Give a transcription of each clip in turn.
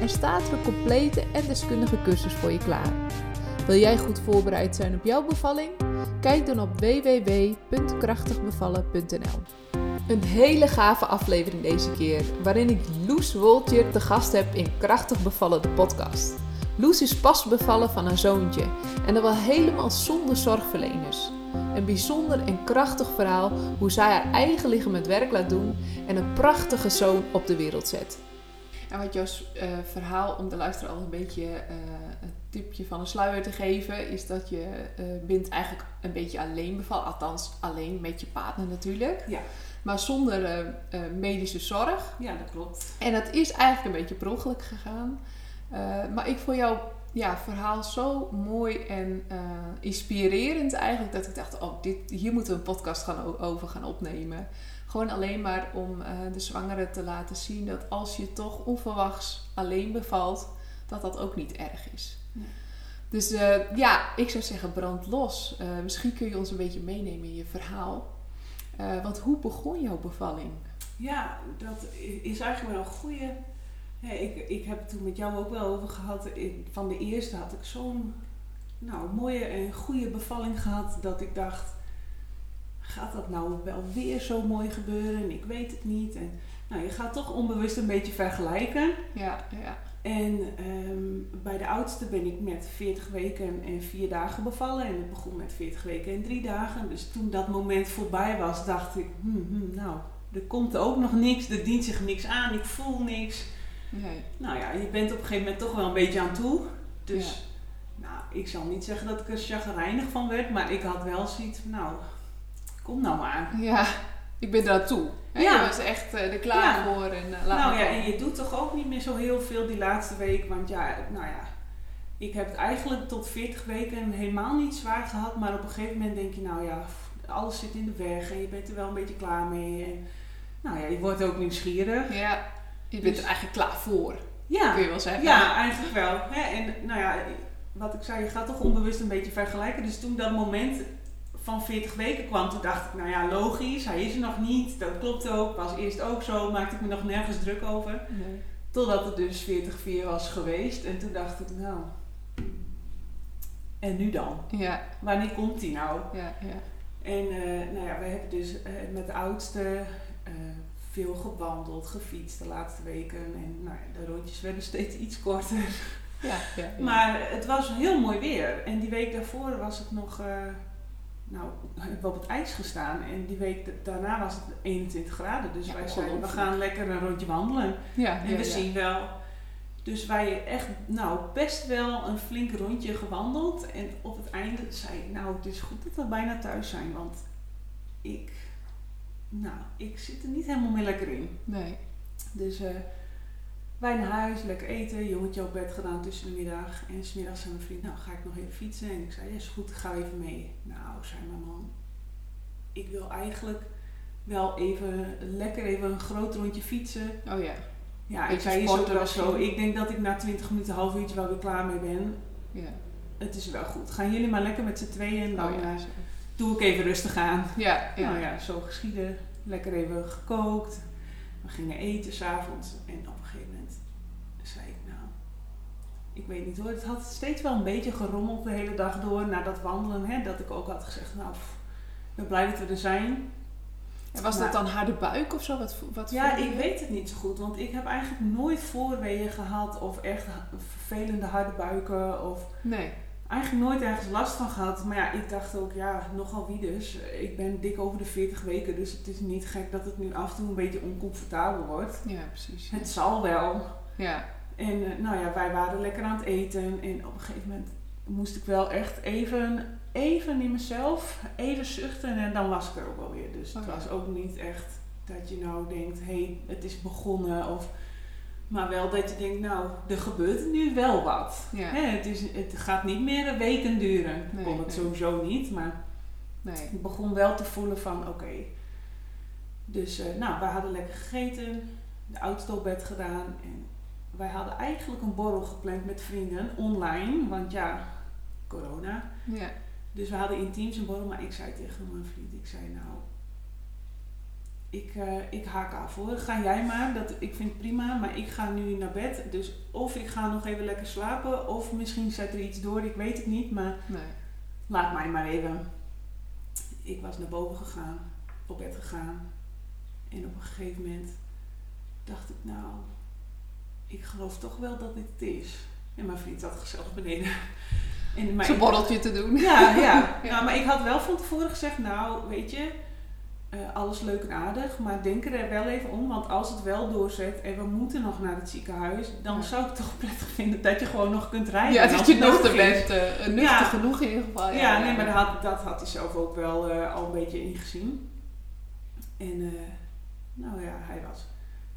en staat een complete en deskundige cursus voor je klaar. Wil jij goed voorbereid zijn op jouw bevalling? Kijk dan op www.krachtigbevallen.nl. Een hele gave aflevering deze keer, waarin ik Loes Woltje te gast heb in Krachtig Bevallen, de podcast. Loes is pas bevallen van een zoontje en dat wel helemaal zonder zorgverleners. Een bijzonder en krachtig verhaal hoe zij haar eigen lichaam het werk laat doen en een prachtige zoon op de wereld zet. En wat jouw uh, verhaal, om de luisteraar al een beetje uh, een tipje van een sluier te geven, is dat je uh, bent eigenlijk een beetje alleen bevallen. Althans, alleen met je partner natuurlijk. Ja. Maar zonder medische zorg. Ja, dat klopt. En dat is eigenlijk een beetje per gegaan. maar ik vond jouw ja, verhaal zo mooi en inspirerend eigenlijk, dat ik dacht, oh, dit, hier moeten we een podcast gaan, over gaan opnemen. Gewoon alleen maar om uh, de zwangere te laten zien dat als je toch onverwachts alleen bevalt, dat dat ook niet erg is. Nee. Dus uh, ja, ik zou zeggen brand los. Uh, misschien kun je ons een beetje meenemen in je verhaal. want hoe begon jouw bevalling? Ja, dat is eigenlijk wel een goede. Ja, ik, ik heb het toen met jou ook wel over gehad. Van de eerste had ik zo'n nou, mooie en goede bevalling gehad dat ik dacht gaat dat nou wel weer zo mooi gebeuren? Ik weet het niet. En, nou, je gaat toch onbewust een beetje vergelijken. Ja, ja. En um, bij de oudste ben ik met 40 weken en 4 dagen bevallen. En het begon met 40 weken en 3 dagen. Dus toen dat moment voorbij was, dacht ik, hmm, hmm, nou, er komt ook nog niks. Er dient zich niks aan. Ik voel niks. Nee. Nou ja, je bent op een gegeven moment toch wel een beetje aan toe. Dus, ja. nou, ik zal niet zeggen dat ik er chagrijnig van werd. Maar ik had wel zoiets van, nou, kom nou maar. Ja, ik ben er toe. Ja. Je was echt uh, er klaar ja. voor. En, uh, nou ja, en je doet toch ook niet meer zo heel veel die laatste week. Want ja, nou ja, ik heb het eigenlijk tot 40 weken helemaal niet zwaar gehad. Maar op een gegeven moment denk je, nou ja, alles zit in de weg. En je bent er wel een beetje klaar mee. En, nou ja, je wordt ook nieuwsgierig. Ja, je bent dus, er eigenlijk klaar voor. Ja, kun je wel zeggen. Ja, eigenlijk wel. En nou ja, wat ik zei, je gaat toch onbewust een beetje vergelijken. Dus toen dat moment van 40 weken kwam, toen dacht ik, nou ja, logisch, hij is er nog niet. Dat klopt ook, was eerst ook zo, maakte ik me nog nergens druk over. Nee. Totdat het dus 40-4 was geweest. En toen dacht ik, nou, en nu dan? Ja. Wanneer komt hij nou? Ja, ja. En uh, nou ja, we hebben dus uh, met de oudste uh, veel gewandeld, gefietst de laatste weken. En nou de rondjes werden steeds iets korter. Ja, ja, ja. Maar het was heel mooi weer. En die week daarvoor was het nog nou, heb op het ijs gestaan. En die week daarna was het 21 graden. Dus Ja, wij zeiden, we gaan lekker een rondje wandelen. Ja, En ja, we zien wel. Dus wij echt, nou, best wel een flink rondje gewandeld. En op het einde zei ik, nou, het is goed dat we bijna thuis zijn. Want ik, nou, ik zit er niet helemaal meer lekker in. Nee. Dus eh, wij naar huis, lekker eten, jongetje op bed gedaan tussen de middag. En smiddags zei mijn vriend, nou ga ik nog even fietsen. En ik zei, ja is goed, ga even mee. Nou, zei mijn man, ik wil eigenlijk wel even, lekker even een groot rondje fietsen. Oh ja. Ja, ik zei, is ook wel zo. Ik denk dat ik na 20 minuten, half uurtje wel weer klaar mee ben. Ja. Het is wel goed. Gaan jullie maar lekker met z'n tweeën. Dan Oh ja. eh, doe ik even rustig aan. Ja, ja. Nou ja, zo geschieden. Lekker even gekookt. We gingen eten s'avonds. En op zei ik, nou, ik weet niet hoor. Het had steeds wel een beetje gerommeld de hele dag door. Na dat wandelen, hè, dat ik ook had gezegd, nou, pff, ik ben blij dat we er zijn. En was dat dan harde buik of zo? Wat, wat Ja, ik weet het niet zo goed. Want ik heb eigenlijk nooit voorweeën gehad. Of echt vervelende harde buiken. Of Nee. eigenlijk nooit ergens last van gehad. Maar ja, ik dacht ook, ja, nogal wie dus. Ik ben dik over de 40 weken. Dus het is niet gek dat het nu af en toe een beetje oncomfortabel wordt. Ja, precies. Het zal wel. Ja. En eh, nou ja, wij waren lekker aan het eten. En op een gegeven moment moest ik wel echt even, even in mezelf, even zuchten. En dan was ik er ook wel weer. Dus het Oh was ook niet echt dat je nou denkt, hé, hey, het is begonnen. Of Maar wel dat je denkt, nou, er gebeurt nu wel wat. Ja. Hè, het, is, het gaat niet meer weken duren. Nee, Kon het nee. sowieso niet, maar Nee. ik begon wel te voelen van, oké. Dus, eh, nou, wij hadden lekker gegeten, de oudste op bed gedaan. En wij hadden eigenlijk een borrel gepland met vrienden, online. Want ja, corona. Ja. Dus we hadden in teams een borrel, maar ik zei tegen mijn vriend, ik zei nou, ik, eh, ik haak af hoor. Ga jij maar, dat, ik vind het prima, maar ik ga nu naar bed. Dus of ik ga nog even lekker slapen, of misschien zet er iets door, ik weet het niet, maar Nee. laat mij maar even. Ik was naar boven gegaan, op bed gegaan. En op een gegeven moment dacht ik, nou, ik geloof toch wel dat dit het is. En mijn vriend zat gezellig beneden. En, Zo'n borreltje te doen. ja, ja. Ja. Nou, maar ik had wel van tevoren gezegd, nou, weet je, eh, alles leuk en aardig, maar denk er wel even om, want als het wel doorzet en we moeten nog naar het ziekenhuis, dan Ja. zou ik het toch prettig vinden dat je gewoon nog kunt rijden. Ja, dat je nuchter is. bent. eh, nuchter Ja. genoeg in ieder geval. Ja, nee, maar dat had, dat had hij zelf ook wel eh, al een beetje ingezien. En, nou ja, hij was,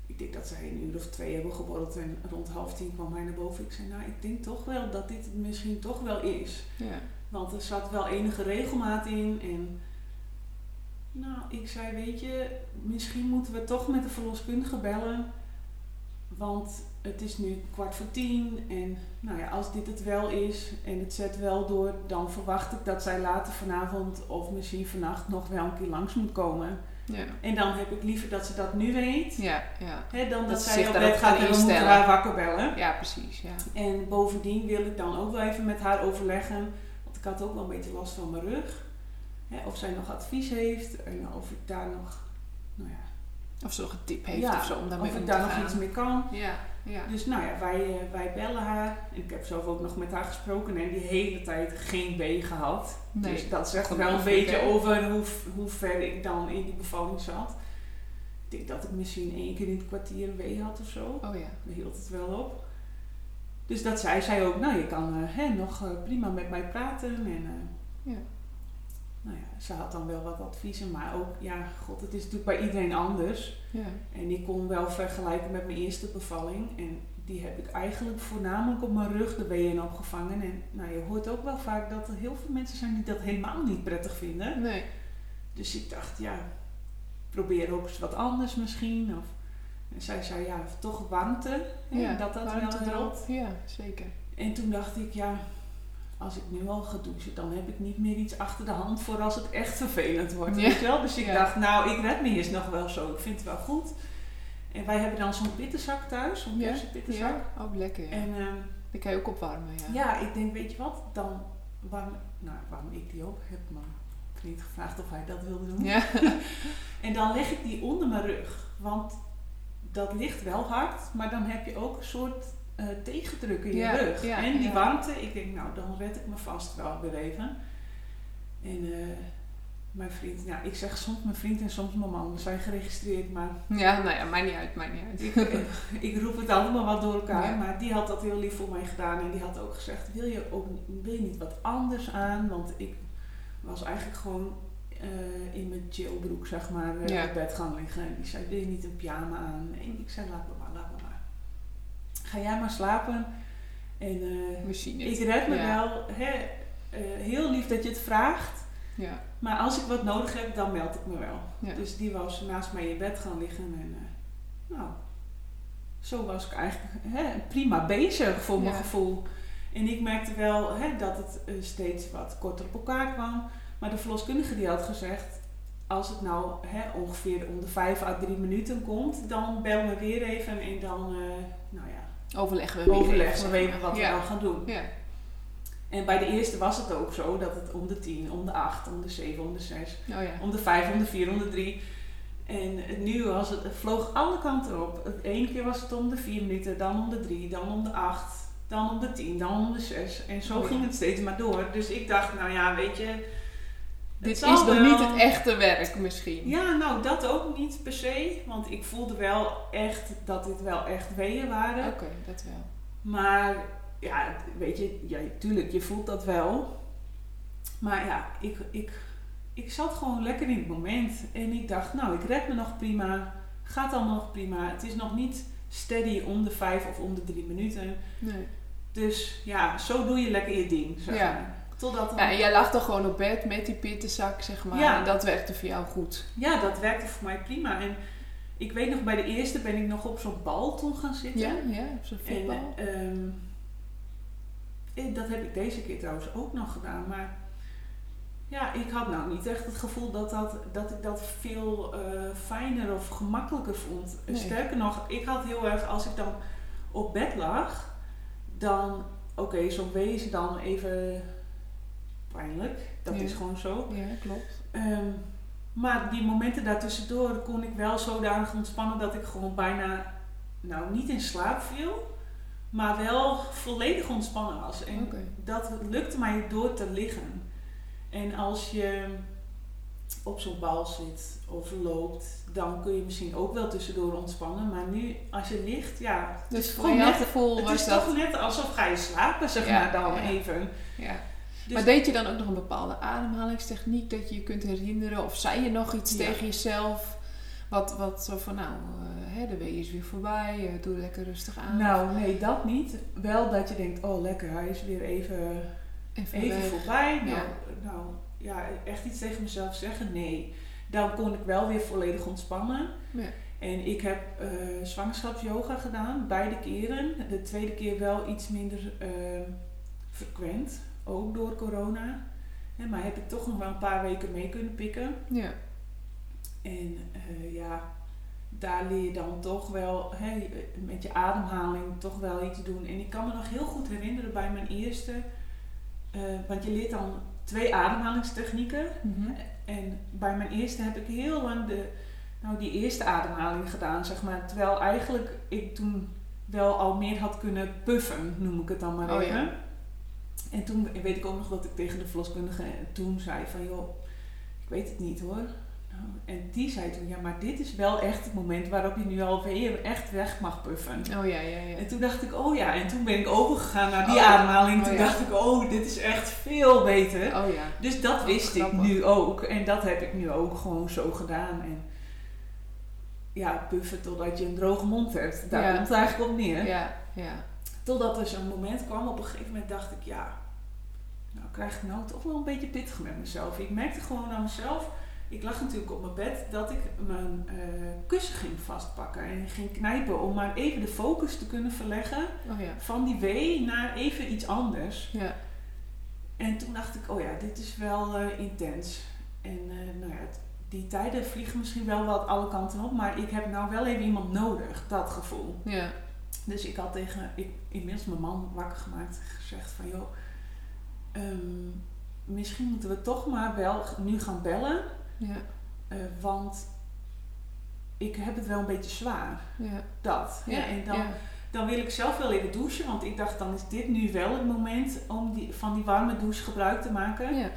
ik denk dat zij een uur of twee hebben geborreld en rond half tien kwam hij naar boven. Ik zei, nou, ik denk toch wel dat dit het misschien toch wel is. Ja. Want er zat wel enige regelmaat in. En nou, ik zei, weet je, misschien moeten we toch met de verloskundige bellen. Want het is nu kwart voor tien. En nou ja, als dit het wel is en het zet wel door, dan verwacht ik dat zij later vanavond of misschien vannacht nog wel een keer langs moet komen. Ja. En dan heb ik liever dat ze dat nu weet. Ja, ja. Hè, dan dat, zij op bed gaat en we moeten instellen. haar wakker bellen. ja, precies. Ja. En bovendien wil ik dan ook wel even met haar overleggen. Want ik had ook wel een beetje last van mijn rug. Hè, of zij nog advies heeft. En of ik daar nog, nou ja, Of ze nog een tip heeft of zo om daarmee of om ik te daar nog gaan. iets mee kan. Ja, ja. Dus nou ja, wij, eh, wij bellen haar. En ik heb zelf ook nog met haar gesproken en die hele tijd geen B gehad. Nee. Dus dat zegt wel een beetje over hoe, hoe ver ik dan in die bevalling zat. Ik denk dat ik misschien één keer in het kwartier een W had of zo. Oh ja. Daar hield het wel op. Dus dat zei zij ook, nou je kan eh, hè, nog eh, prima met mij praten. En, Ja. Nou ja, ze had dan wel wat adviezen, maar ook, ja, god, het is natuurlijk bij iedereen anders. Ja. En ik kon wel vergelijken met mijn eerste bevalling. En die heb ik eigenlijk voornamelijk op mijn rug de weeën opgevangen. En nou, je hoort ook wel vaak dat er heel veel mensen zijn die dat helemaal niet prettig vinden. Nee. Dus ik dacht, ja, probeer ook eens wat anders misschien. Of, en zij zei, ja, toch warmte. Hè, Ja, dat dat warmte wel helpt. Ja, zeker. En toen dacht ik, ja, als ik nu al ga douchen, dan heb ik niet meer iets achter de hand voor als het echt vervelend wordt. Ja. Weet je wel? Dus ik Ja. dacht, nou, ik red me eerst nog wel zo. Ik vind het wel goed. En wij hebben dan zo'n pittenzak thuis, zo'n Ja, pittenzak. Ja, ook lekker. Ja. En ehm, Die kan je ook opwarmen. Ja. ja, ik denk, weet je wat, dan warm, nou, warm ik die op. Ik heb mijn vriend gevraagd of hij dat wilde doen. Ja. En dan leg ik die onder mijn rug. Want dat ligt wel hard, maar dan heb je ook een soort eh, tegendruk in je Ja, rug. ja, en die ja. warmte, ik denk, nou, dan red ik me vast wel weer even. En eh, mijn vriend, nou, ik zeg soms mijn vriend en soms mijn man, we zijn geregistreerd, maar ja, nou ja, maakt niet uit, maakt niet uit. ik, eh, ik roep het allemaal wat door elkaar. Maar die had dat heel lief voor mij gedaan en die had ook gezegd, wil je, ook, wil je niet wat anders aan? Want ik was eigenlijk gewoon in mijn chillbroek, zeg maar, op bed gaan liggen. En die zei, wil je niet een pyjama aan? En ik zei, laat me maar, laat me maar. Ga jij maar slapen. En eh, ik red me Ja. wel. Hè, eh, heel lief dat je het vraagt. Ja. Maar als ik wat nodig heb, dan meld ik me wel. Ja. Dus die was naast mij in bed gaan liggen. En eh, nou, zo was ik eigenlijk hè, prima bezig voor mijn gevoel. En ik merkte wel hè, dat het steeds wat korter op elkaar kwam. Maar de verloskundige die had gezegd... Als het nou hè, ongeveer om de 5 à 3 minuten komt, dan bel me weer even en dan nou ja, Overleggen we weer overleggen we even, wat we dan gaan doen. Ja. En bij de eerste was het ook zo dat het om de 10, om de 8, om de 7, om de 6 Oh ja. om de 5, om de 4, om de 3. En nu was het, het vloog alle kanten op. Het ene keer was het om de 4 minuten, dan om de 3, dan om de 8, dan om de 10, dan om de 6. En zo Oh ging het steeds maar door. Dus ik dacht, nou ja, weet je. Dit is nog wel. niet het echte werk misschien. Ja, nou dat ook niet per se. Want ik voelde wel echt dat dit wel echt weeën waren. Oké, dat wel. Maar ja, weet je, ja, tuurlijk, je voelt dat wel. Maar ja, ik, ik, ik zat gewoon lekker in het moment. En ik dacht, nou, ik red me nog prima. Gaat allemaal nog prima. Het is nog niet steady om de vijf of om de drie minuten. Nee. Dus ja, zo doe je lekker je ding. Zeg Ja. maar. Totdat dan- Ja, en jij lag dan gewoon op bed met die pittenzak, zeg maar. Ja. En dat werkte voor jou goed. Ja, dat werkte voor mij prima. En ik weet nog, bij de eerste ben ik nog op zo'n bal toen gaan zitten. Ja, ja, op zo'n En voetbal. ehm, eh, dat heb ik deze keer trouwens ook nog gedaan. Maar ja, ik had nou niet echt het gevoel dat, dat, dat ik dat veel eh, fijner of gemakkelijker vond. Nee. Sterker nog, ik had heel erg, als ik dan op bed lag, dan, oké, zo'n wezen dan even pijnlijk. Dat Ja. is gewoon zo. Ja, klopt. Ehm, maar die momenten daartussendoor kon ik wel zodanig ontspannen dat ik gewoon bijna, nou niet in slaap viel, maar wel volledig ontspannen was. En Oké. dat lukte mij door te liggen. En als je op zo'n bal zit of loopt, dan kun je misschien ook wel tussendoor ontspannen. Maar nu, als je ligt, ja, het Dus is voor gewoon net, het is dat... toch net alsof ga je slapen, zeg Ja, maar dan ja. even. Ja. Dus maar deed je dan ook nog een bepaalde ademhalingstechniek dat je je kunt herinneren? Of zei je nog iets Ja. tegen jezelf? Wat, wat zo van, nou, eh, hè, de wee is weer voorbij, eh, doe lekker rustig aan. Nou, nee, dat niet. Wel dat je denkt, oh lekker, hij is weer even, even, voorbij. Nou, Ja. nou, ja, echt iets tegen mezelf zeggen? Nee. Dan kon ik wel weer volledig ontspannen. Ja. En ik heb eh zwangerschapsyoga gedaan, beide keren. De tweede keer wel iets minder frequent, ook door corona. Hè, maar heb ik toch nog wel een paar weken mee kunnen pikken. Ja. En eh, ja, daar leer je dan toch wel hè, met je ademhaling toch wel iets doen. En ik kan me nog heel goed herinneren bij mijn eerste, eh, want je leert dan twee ademhalingstechnieken. Mhm. En bij mijn eerste heb ik heel lang de, nou, die eerste ademhaling gedaan, zeg maar. Terwijl eigenlijk ik toen wel al meer had kunnen puffen, noem ik het dan maar Oh, even. ja. En toen weet ik ook nog dat ik tegen de verloskundige toen zei van, joh, ik weet het niet hoor. Nou, en die zei toen, ja, maar dit is wel echt het moment waarop je nu alweer echt weg mag puffen. Oh ja, ja, ja. En toen dacht ik, oh ja, en toen ben ik overgegaan naar die Oh ademhaling. Oh Toen ja. dacht ik, oh, dit is echt veel beter. Oh ja. Dus dat Oh, wist grappig. ik nu ook. En dat heb ik nu ook gewoon zo gedaan. En ja, puffen totdat je een droge mond hebt. Daar Ja. komt het eigenlijk op neer. Ja, ja. Totdat er zo'n moment kwam. Op een gegeven moment dacht ik, ja, krijg ik nou toch wel een beetje pittig met mezelf. Ik merkte gewoon aan mezelf. Ik lag natuurlijk op mijn bed dat ik mijn eh, kussen ging vastpakken en ging knijpen om maar even de focus te kunnen verleggen Oh ja. van die wee naar even iets anders. Ja. En toen dacht ik, oh ja, dit is wel eh, intens. En eh, nou ja, die tijden vliegen misschien wel wat alle kanten op, maar ik heb nou wel even iemand nodig, dat gevoel. Ja. Dus ik had tegen, ik, inmiddels mijn man wakker gemaakt, gezegd van joh, ehm, misschien moeten we toch maar wel nu gaan bellen, Ja. eh, want ik heb het wel een beetje zwaar. Ja. Dat. Ja. En dan, dan wil ik zelf wel even douchen, want ik dacht dan is dit nu wel het moment om die, van die warme douche gebruik te maken. Ja.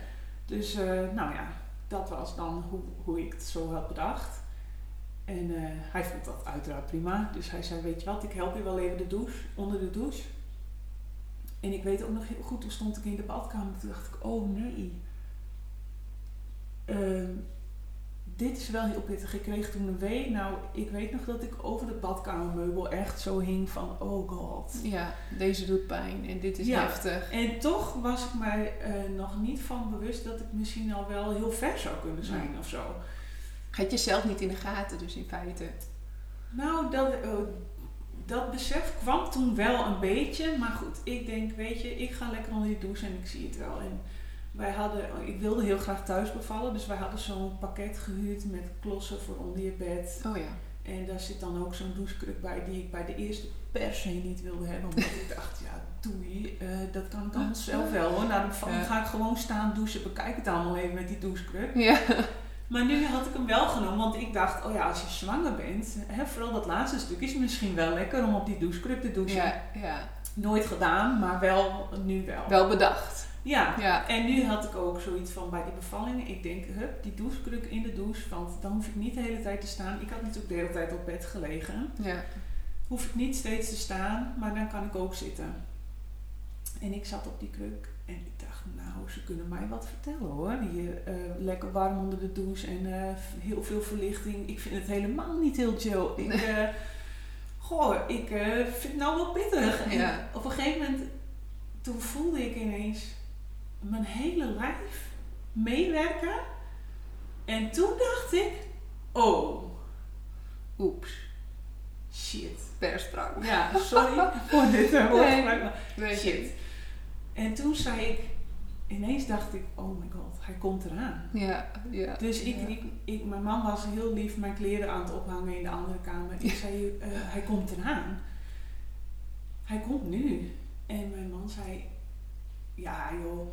Dus eh, nou ja, dat was dan hoe, hoe ik het zo had bedacht. En eh, hij vond dat uiteraard prima. Dus hij zei, weet je wat, ik help je wel even de douche, onder de douche. En ik weet ook nog heel goed, toen stond ik in de badkamer. Toen dacht ik, oh nee. Ehm, dit is wel heel pittig. Ik kreeg toen een wee. Nou, ik weet nog dat ik over het badkamermeubel echt zo hing van, oh god. Ja, deze doet pijn en dit is Ja. heftig. En toch was ik mij eh, nog niet van bewust dat ik misschien al wel heel ver zou kunnen zijn of zo. Had je zelf niet in de gaten, dus in feite. Nou, dat, eh, dat besef kwam toen wel een beetje. Maar goed, ik denk, weet je, ik ga lekker onder die douche en ik zie het wel. En wij hadden, ik wilde heel graag thuis bevallen. Dus wij hadden zo'n pakket gehuurd met klossen voor onder je bed. Oh ja. En daar zit dan ook zo'n douchekruk bij die ik bij de eerste per se niet wilde hebben. Omdat ik dacht, ja, doei, eh, dat kan ik allemaal zelf wel hoor. Na de bevalling Ja. ga ik gewoon staan douchen, bekijk het allemaal even met die douchekruk. Ja. Maar nu had ik hem wel genomen, want ik dacht, oh ja, als je zwanger bent, hè, vooral dat laatste stuk is misschien wel lekker om op die douchekruk te douchen. Ja, ja. Nooit gedaan, maar wel nu wel. Wel bedacht. Ja. Ja. En nu had ik ook zoiets van bij die bevalling, ik denk, hup, die douchekruk in de douche, want dan hoef ik niet de hele tijd te staan. Ik had natuurlijk de hele tijd op bed gelegen. Ja. Hoef ik niet steeds te staan, maar dan kan ik ook zitten. En ik zat op die kruk nou, ze kunnen mij wat vertellen hoor. Hier eh, lekker warm onder de douche en eh, heel veel verlichting. Ik vind het helemaal niet heel chill. Ik, eh, goh, ik vind het nou wel pittig. En Ja. op een gegeven moment, toen voelde ik ineens mijn hele lijf meewerken. En toen dacht ik, oh, Oeps. shit. Perspraak. Ja, sorry voor dit woordgebruik, maar Nee. shit. En toen zei ik, ineens dacht ik, oh my god, hij komt eraan. Ja, ja. Dus ik, ja. ik, mijn man was heel lief mijn kleren aan het ophangen in de andere kamer. Ik zei, eh, hij komt eraan. Hij komt nu. En mijn man zei, ja joh,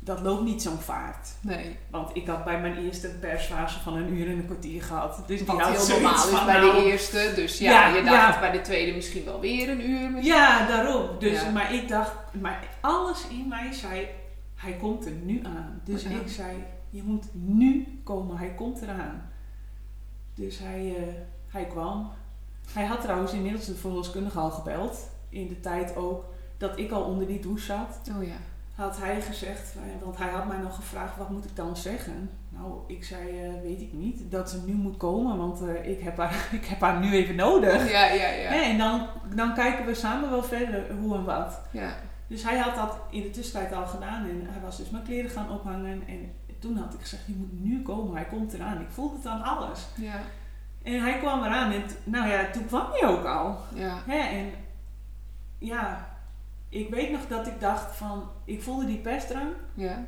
dat loopt niet zo'n vaart. Nee. Want ik had bij mijn eerste persfase van een uur en een kwartier gehad. Dus die Wat had heel normaal is bij nou, de eerste. Dus ja, Ja, je dacht ja. bij de tweede misschien wel weer een uur. misschien. Ja, daarom. Dus, Ja. Maar ik dacht, maar alles in mij zei, hij komt er nu aan. Dus Ja. ik zei, je moet nu komen, hij komt eraan. Dus hij, eh, hij kwam. Hij had trouwens inmiddels de verloskundige al gebeld. In de tijd ook dat ik al onder die douche zat. Oh ja. Had hij gezegd, want hij had mij nog gevraagd, wat moet ik dan zeggen? Nou, ik zei, eh, weet ik niet, dat ze nu moet komen, want eh, ik, heb haar, ik heb haar nu even nodig. Ja, ja, ja. Hè, En dan, dan kijken we samen wel verder hoe en wat. Ja. Dus hij had dat in de tussentijd al gedaan en hij was dus mijn kleren gaan ophangen. En toen had ik gezegd, je moet nu komen, hij komt eraan. Ik voelde het aan alles. Ja. En hij kwam eraan en nou ja, toen kwam hij ook al. Ja. Hè, en ja, ik weet nog dat ik dacht van, ik voelde die pestdrang. Ja.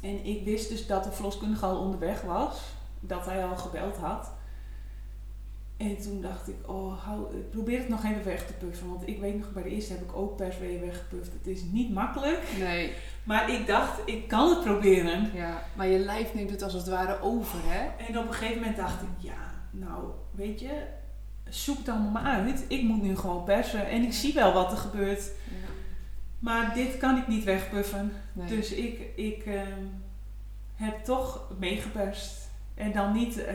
En ik wist dus dat de verloskundige al onderweg was. Dat hij al gebeld had. En toen dacht ik, oh, hou, probeer het nog even weg te puffen. Want ik weet nog, bij de eerste heb ik ook persweeën weggepuft. Het is niet makkelijk. Nee. Maar ik dacht, ik kan het proberen. Ja. Maar je lijf neemt het als het ware over, hè? En op een gegeven moment dacht ik, ja, nou, weet je, zoek het allemaal maar uit. Ik moet nu gewoon persen en ik zie wel wat er gebeurt. Ja. Maar dit kan ik niet wegpuffen. Nee. Dus ik, ik ehm, heb toch meegeperst. En dan niet eh,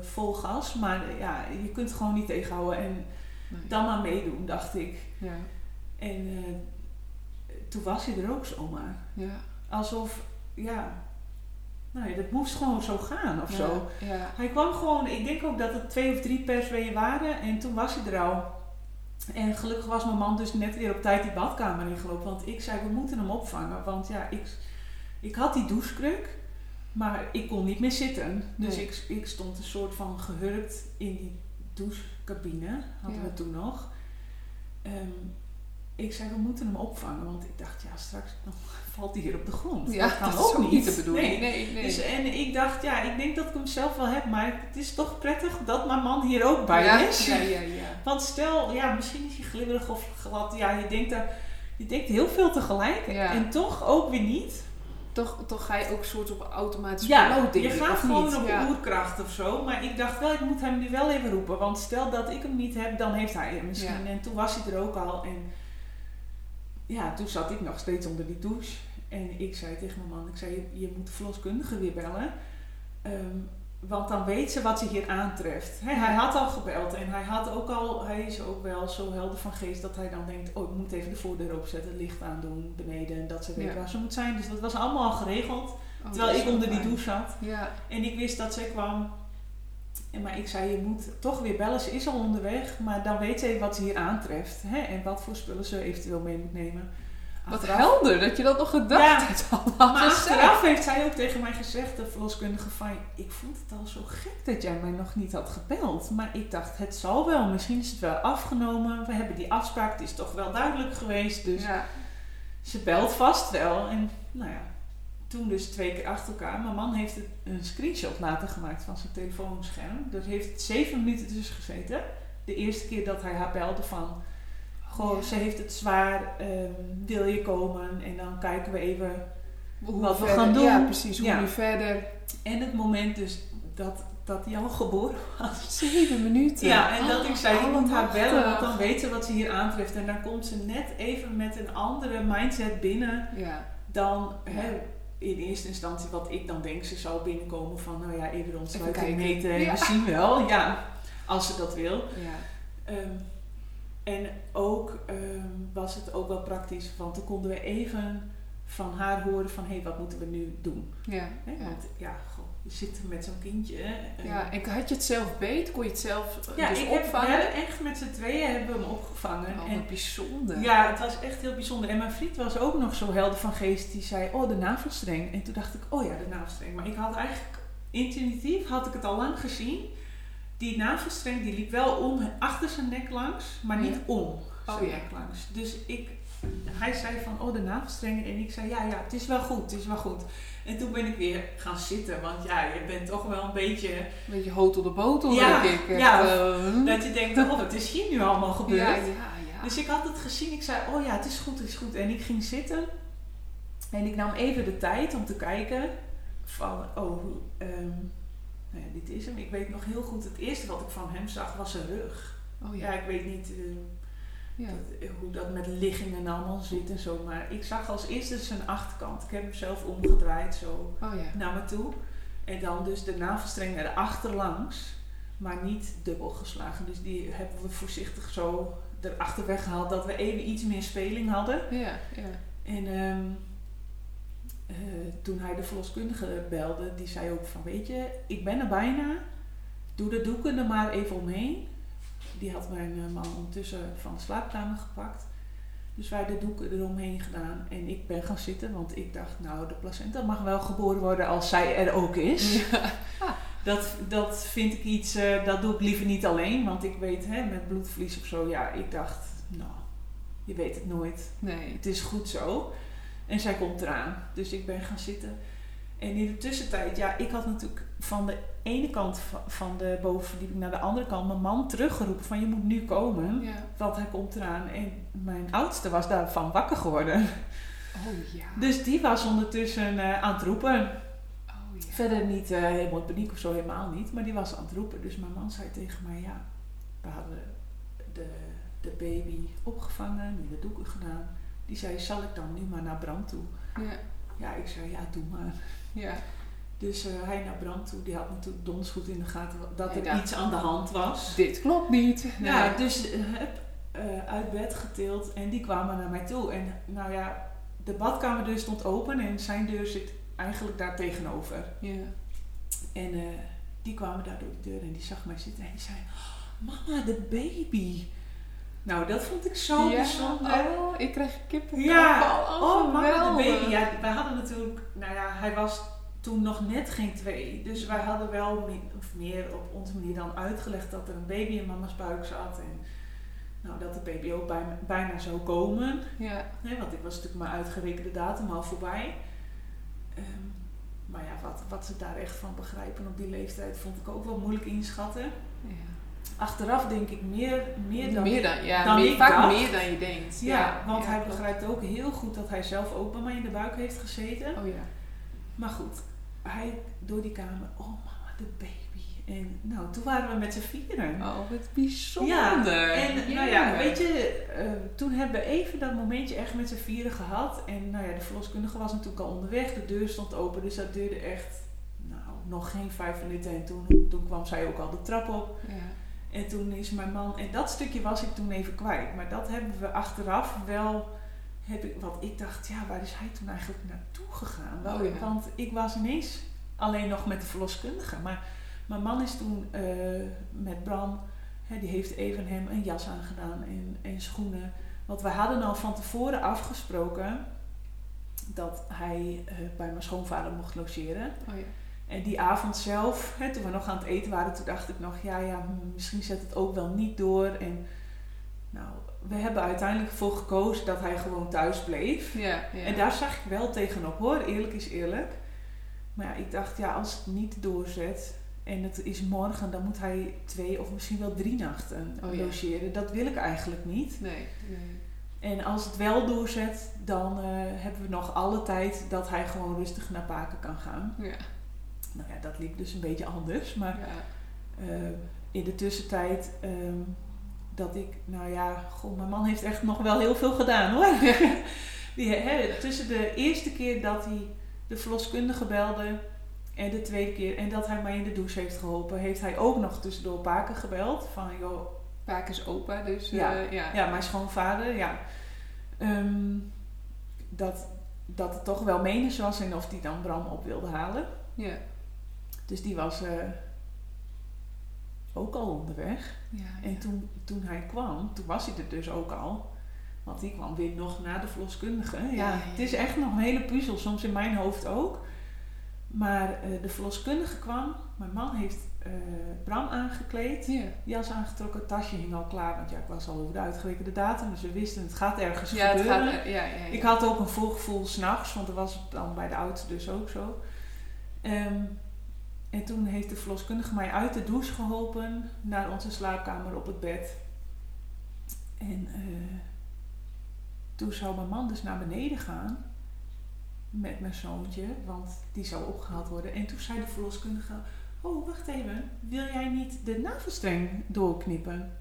vol gas, maar eh, ja, je kunt het gewoon niet tegenhouden. En Nee. dan maar meedoen, dacht ik. Ja. En toen was hij er ook zomaar. Ja. Alsof, ja, nou ja, dat moest gewoon zo gaan of zo. Ja. Hij kwam gewoon, ik denk ook dat het twee of drie persweeën waren en toen was hij er al. En gelukkig was mijn man dus net weer op tijd die badkamer ingelopen. Want ik zei, we moeten hem opvangen. Want ja, ik, ik had die douchekruk, maar ik kon niet meer zitten. Dus Nee. ik, ik stond een soort van gehurkt in die douchecabine, hadden Ja. we toen nog. Ehm, ik zei, we moeten hem opvangen. Want ik dacht, ja, straks dan valt hij hier op de grond. Ja, dat kan dat ook is niet. de bedoeling. Nee. Nee, nee. Dus, en ik dacht, ja, ik denk dat ik hem zelf wel heb, maar het is toch prettig dat mijn man hier ook bij ja. is. Ja, ja, ja. Want stel, ja, misschien is hij glibberig of glad. Ja, je denkt, daar, je denkt heel veel tegelijk Ja. en toch ook weer niet. Toch, toch ga je ook soort op automatisch Ja, piloot, je gaat gewoon niet? op ja. oerkracht of zo. Maar ik dacht wel, ik moet hem nu wel even roepen. Want stel dat ik hem niet heb, dan heeft hij hem misschien. En toen was hij er ook al. En ja, toen zat ik nog steeds onder die douche. En ik zei tegen mijn man, ik zei, je, je moet de verloskundige weer bellen. Ehm, want dan weet ze wat ze hier aantreft. Hij had al gebeld en hij had ook al, hij is ook wel zo helder van geest dat hij dan denkt, oh ik moet even de voordeur opzetten, het licht aandoen beneden en dat ze weet Ja. waar ze moet zijn. Dus dat was allemaal al geregeld. Oh, terwijl ik onder die douche zat. Ja, En ik wist dat zij kwam. En maar ik zei, je moet toch weer bellen. Ze is al onderweg, maar dan weet ze wat ze hier aantreft. En wat voor spullen ze eventueel mee moet nemen. Wat helder dat je dat nog gedacht Ja, hebt. allemaal Maar gezegd. achteraf heeft zij ook tegen mij gezegd, de verloskundige, van... Ik vond het al zo gek dat jij mij nog niet had gebeld. Maar ik dacht, het zal wel. Misschien is het wel afgenomen. We hebben die afspraak, het is toch wel duidelijk geweest. Dus Ja. ze belt vast wel. En nou ja, toen dus twee keer achter elkaar. Mijn man heeft een screenshot later gemaakt van zijn telefoonscherm. Er heeft zeven minuten tussen gezeten. De eerste keer dat hij haar belde van... Goh, Ja. ze heeft het zwaar, ehm, wil je komen? En dan kijken we even... Hoe Wat we verder- gaan doen. Ja, precies. Hoe Ja. nu verder. En het moment dus dat, dat hij al geboren was. Zeven minuten. Ja, en dat ik zei, je moet haar bellen, want dan weet ze wat ze hier aantreft. En dan komt ze net even met een andere mindset binnen Ja. dan hè, in eerste instantie wat ik dan denk ze zou binnenkomen van nou ja, even ontsluiting kijken. meten we zien wel. Ja, als ze dat wil. Ja. En ook ehm, was het ook wel praktisch, want dan konden we even van haar horen van hé, hey, wat moeten we nu doen? Ja. Want ja, goh, je zit met zo'n kindje. hè, Ja, en had je het zelf beet? Kon je het zelf eh, ja dus ik heb, we opvangen? hebben echt met z'n tweeën hebben we hem opgevangen. Oh, en bijzonder. ja, het was echt heel bijzonder. En mijn vriend was ook nog zo helder van geest. Die zei, oh, de navelstreng. En toen dacht ik, oh ja, de navelstreng. Maar ik had eigenlijk, intuïtief had ik het al lang gezien. Die navelstreng, die liep wel om, achter zijn nek langs, maar niet Ja. om zijn Oh ja. nek langs. Dus ik, hij zei van, oh, de navelstreng. En ik zei, ja, ja, het is wel goed, het is wel goed. En toen ben ik weer gaan zitten. Want ja, je bent toch wel een beetje... Een beetje hotel de botel, Ja, denk ik. Ja. eh, Dat je denkt, oh, wat is hier nu allemaal gebeurd? ja, ja, ja. Dus ik had het gezien. Ik zei, oh ja, het is goed, het is goed. En ik ging zitten. En ik nam even de tijd om te kijken van, oh, ehm, nou ja, dit is hem. Ik weet nog heel goed, het eerste wat ik van hem zag was zijn rug. oh Ja, ja. ik weet niet eh, ja. dat- hoe dat met liggingen allemaal zit en zo. Maar ik zag als eerste zijn achterkant. Ik heb hem zelf omgedraaid zo Oh ja. naar me toe. En dan dus de navelstreng er achterlangs, maar niet dubbel geslagen. Dus die hebben we voorzichtig zo erachter weggehaald dat we even iets meer speling hadden. Ja, ja. En ehm, eh, toen hij de verloskundige belde, die zei ook van weet je, ik ben er bijna. Doe de doeken er maar even omheen. Die had mijn eh, man ondertussen van de slaapkamer gepakt. Dus wij de doeken eromheen gedaan en ik ben gaan zitten, want ik dacht, nou, de placenta mag wel geboren worden als zij er ook is. Ja. Dat, dat vind ik iets, eh, dat doe ik liever niet alleen, want ik weet hè, met bloedverlies of zo, ja, ik dacht, nou, je weet het nooit. Nee. Het is goed zo. En zij komt eraan. Dus ik ben gaan zitten. En in de tussentijd, ja, ik had natuurlijk van de ene kant va- van de bovenverdieping naar de andere kant mijn man teruggeroepen van je moet nu komen, Ja. want hij komt eraan. En mijn oudste was daarvan wakker geworden. Oh ja. Dus die was ondertussen eh, aan het roepen. Oh ja. Verder niet eh, helemaal in paniek of zo, helemaal niet. Maar die was aan het roepen. Dus mijn man zei tegen mij, ja, we hadden de, de baby opgevangen, nu de doeken gedaan. Die zei, zal ik dan nu maar naar Bram toe? Ja. Ja, ik zei, ja, doe maar. Ja. Dus eh, hij naar Bram toe, die had natuurlijk donders goed in de gaten dat er dacht, iets aan de hand was. Dit klopt niet. Nee. Ja, dus eh, heb eh, uit bed getild en die kwamen naar mij toe. En nou ja, de badkamerdeur stond open en zijn deur zit eigenlijk daar tegenover. Ja. En eh, die kwamen daar door de deur en die zag mij zitten en die zei: Mama, de baby. Nou, dat vond ik zo ja. bijzonder. Oh, ik krijg kippenvel. Ja, Oh, oh, mama, de baby. Ja, wij hadden natuurlijk, nou ja, hij was toen nog net geen twee. Dus wij hadden wel min of meer op onze manier dan uitgelegd dat er een baby in mama's buik zat. En nou, dat de baby ook bij, bijna zou komen. Ja. Want ik was natuurlijk mijn uitgerekende datum al voorbij. Ehm, maar ja, wat, wat ze daar echt van begrijpen op die leeftijd vond ik ook wel moeilijk inschatten. ja. Achteraf denk ik meer, meer dan... meer dan, ja, dan meer, ik vaak dacht. meer dan je denkt. Ja, want hij begrijpt ook heel goed dat hij zelf ook bij mij in de buik heeft gezeten. Oh ja. Maar goed, hij door die kamer, oh mama, de baby. En nou, toen waren we met z'n vieren. Oh, wat bijzonder. Ja, en nou ja, weet je, eh, toen hebben we even dat momentje echt met z'n vieren gehad. En nou ja, de verloskundige was natuurlijk al onderweg, de deur stond open, dus dat duurde echt, nou, nog geen vijf minuten. En toen, toen kwam zij ook al de trap op. Ja. En toen is mijn man, en dat stukje was ik toen even kwijt, maar dat hebben we achteraf wel, heb ik, wat ik dacht, ja, waar is hij toen eigenlijk naartoe gegaan? Wel, Oh ja. Want ik was ineens alleen nog met de verloskundige, maar mijn man is toen eh, met Bram, hè, die heeft even hem een jas aangedaan en, en schoenen. Want we hadden al van tevoren afgesproken dat hij eh, bij mijn schoonvader mocht logeren. Oh ja. En die avond zelf, hè, toen we nog aan het eten waren, toen dacht ik nog, ja, ja, hm, misschien zet het ook wel niet door. En nou, we hebben uiteindelijk voor gekozen dat hij gewoon thuis bleef. Ja, ja. En daar zag ik wel tegenop hoor, eerlijk is eerlijk. Maar ja, ik dacht, ja, als het niet doorzet en het is morgen, dan moet hij twee of misschien wel drie nachten Oh logeren. Dat wil ik eigenlijk niet. Nee, nee. En als het wel doorzet, dan eh, hebben we nog alle tijd dat hij gewoon rustig naar Paken kan gaan. Ja. Nou ja, dat liep dus een beetje anders. Maar ja. eh, in de tussentijd ehm, dat ik, nou ja, goh, mijn man heeft echt nog wel heel veel gedaan hoor. Die, hè, tussen de eerste keer dat hij de verloskundige belde en de tweede keer en dat hij mij in de douche heeft geholpen, heeft hij ook nog tussendoor Paken gebeld. Van joh, Vaak is opa, dus Ja. eh, ja. ja, mijn schoonvader, ja. Ehm, dat, dat het toch wel menens was en of die dan Bram op wilde halen. Ja. Dus die was eh, ook al onderweg. Ja, En toen, toen hij kwam, toen was hij er dus ook al. Want die kwam weer nog na de verloskundige. Ja, Het is echt nog een hele puzzel, soms in mijn hoofd ook. Maar eh, de verloskundige kwam. Mijn man heeft eh, Bram aangekleed. Ja. Jas aangetrokken, tasje hing al klaar. Want ja, ik was al over de uitgerekende datum. Dus we wisten, het gaat ergens Ja, het gebeuren. gaat, ja, ja, ja. Ik had ook een voorgevoel s'nachts, want dat was dan bij de oudste dus ook zo. Ehm, en toen heeft de verloskundige mij uit de douche geholpen naar onze slaapkamer op het bed. En eh, toen zou mijn man dus naar beneden gaan met mijn zoontje, want die zou opgehaald worden. En toen zei de verloskundige, oh wacht even, wil jij niet de navelstreng doorknippen?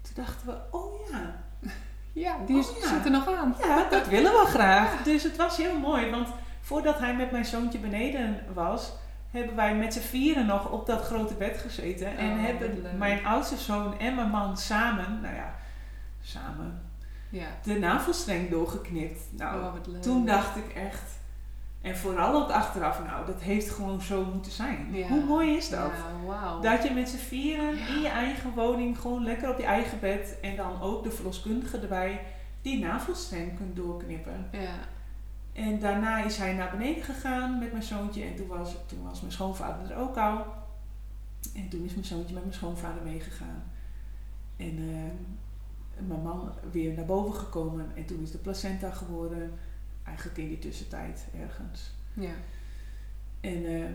Toen dachten we, oh ja, Ja, die Oh, ja. zit er nog aan. ja, dat willen we graag. Dus het was heel mooi, want voordat hij met mijn zoontje beneden was, hebben wij met z'n vieren nog op dat grote bed gezeten. En Oh, hebben mijn oudste zoon en mijn man samen, nou ja, samen, Ja. de navelstreng doorgeknipt. Nou, oh, wat leuk. toen dacht ik echt, en vooral ook achteraf, nou, dat heeft gewoon zo moeten zijn. Ja. Hoe mooi is dat? Ja, wauw. Dat je met z'n vieren in je eigen woning, gewoon lekker op je eigen bed en dan ook de verloskundige erbij, die navelstreng kunt doorknippen. Ja. En daarna is hij naar beneden gegaan met mijn zoontje en toen was, toen was mijn schoonvader er ook al. En toen is mijn zoontje met mijn schoonvader meegegaan. En eh, mijn man weer naar boven gekomen en toen is de placenta geboren, eigenlijk in die tussentijd ergens. Ja. En eh,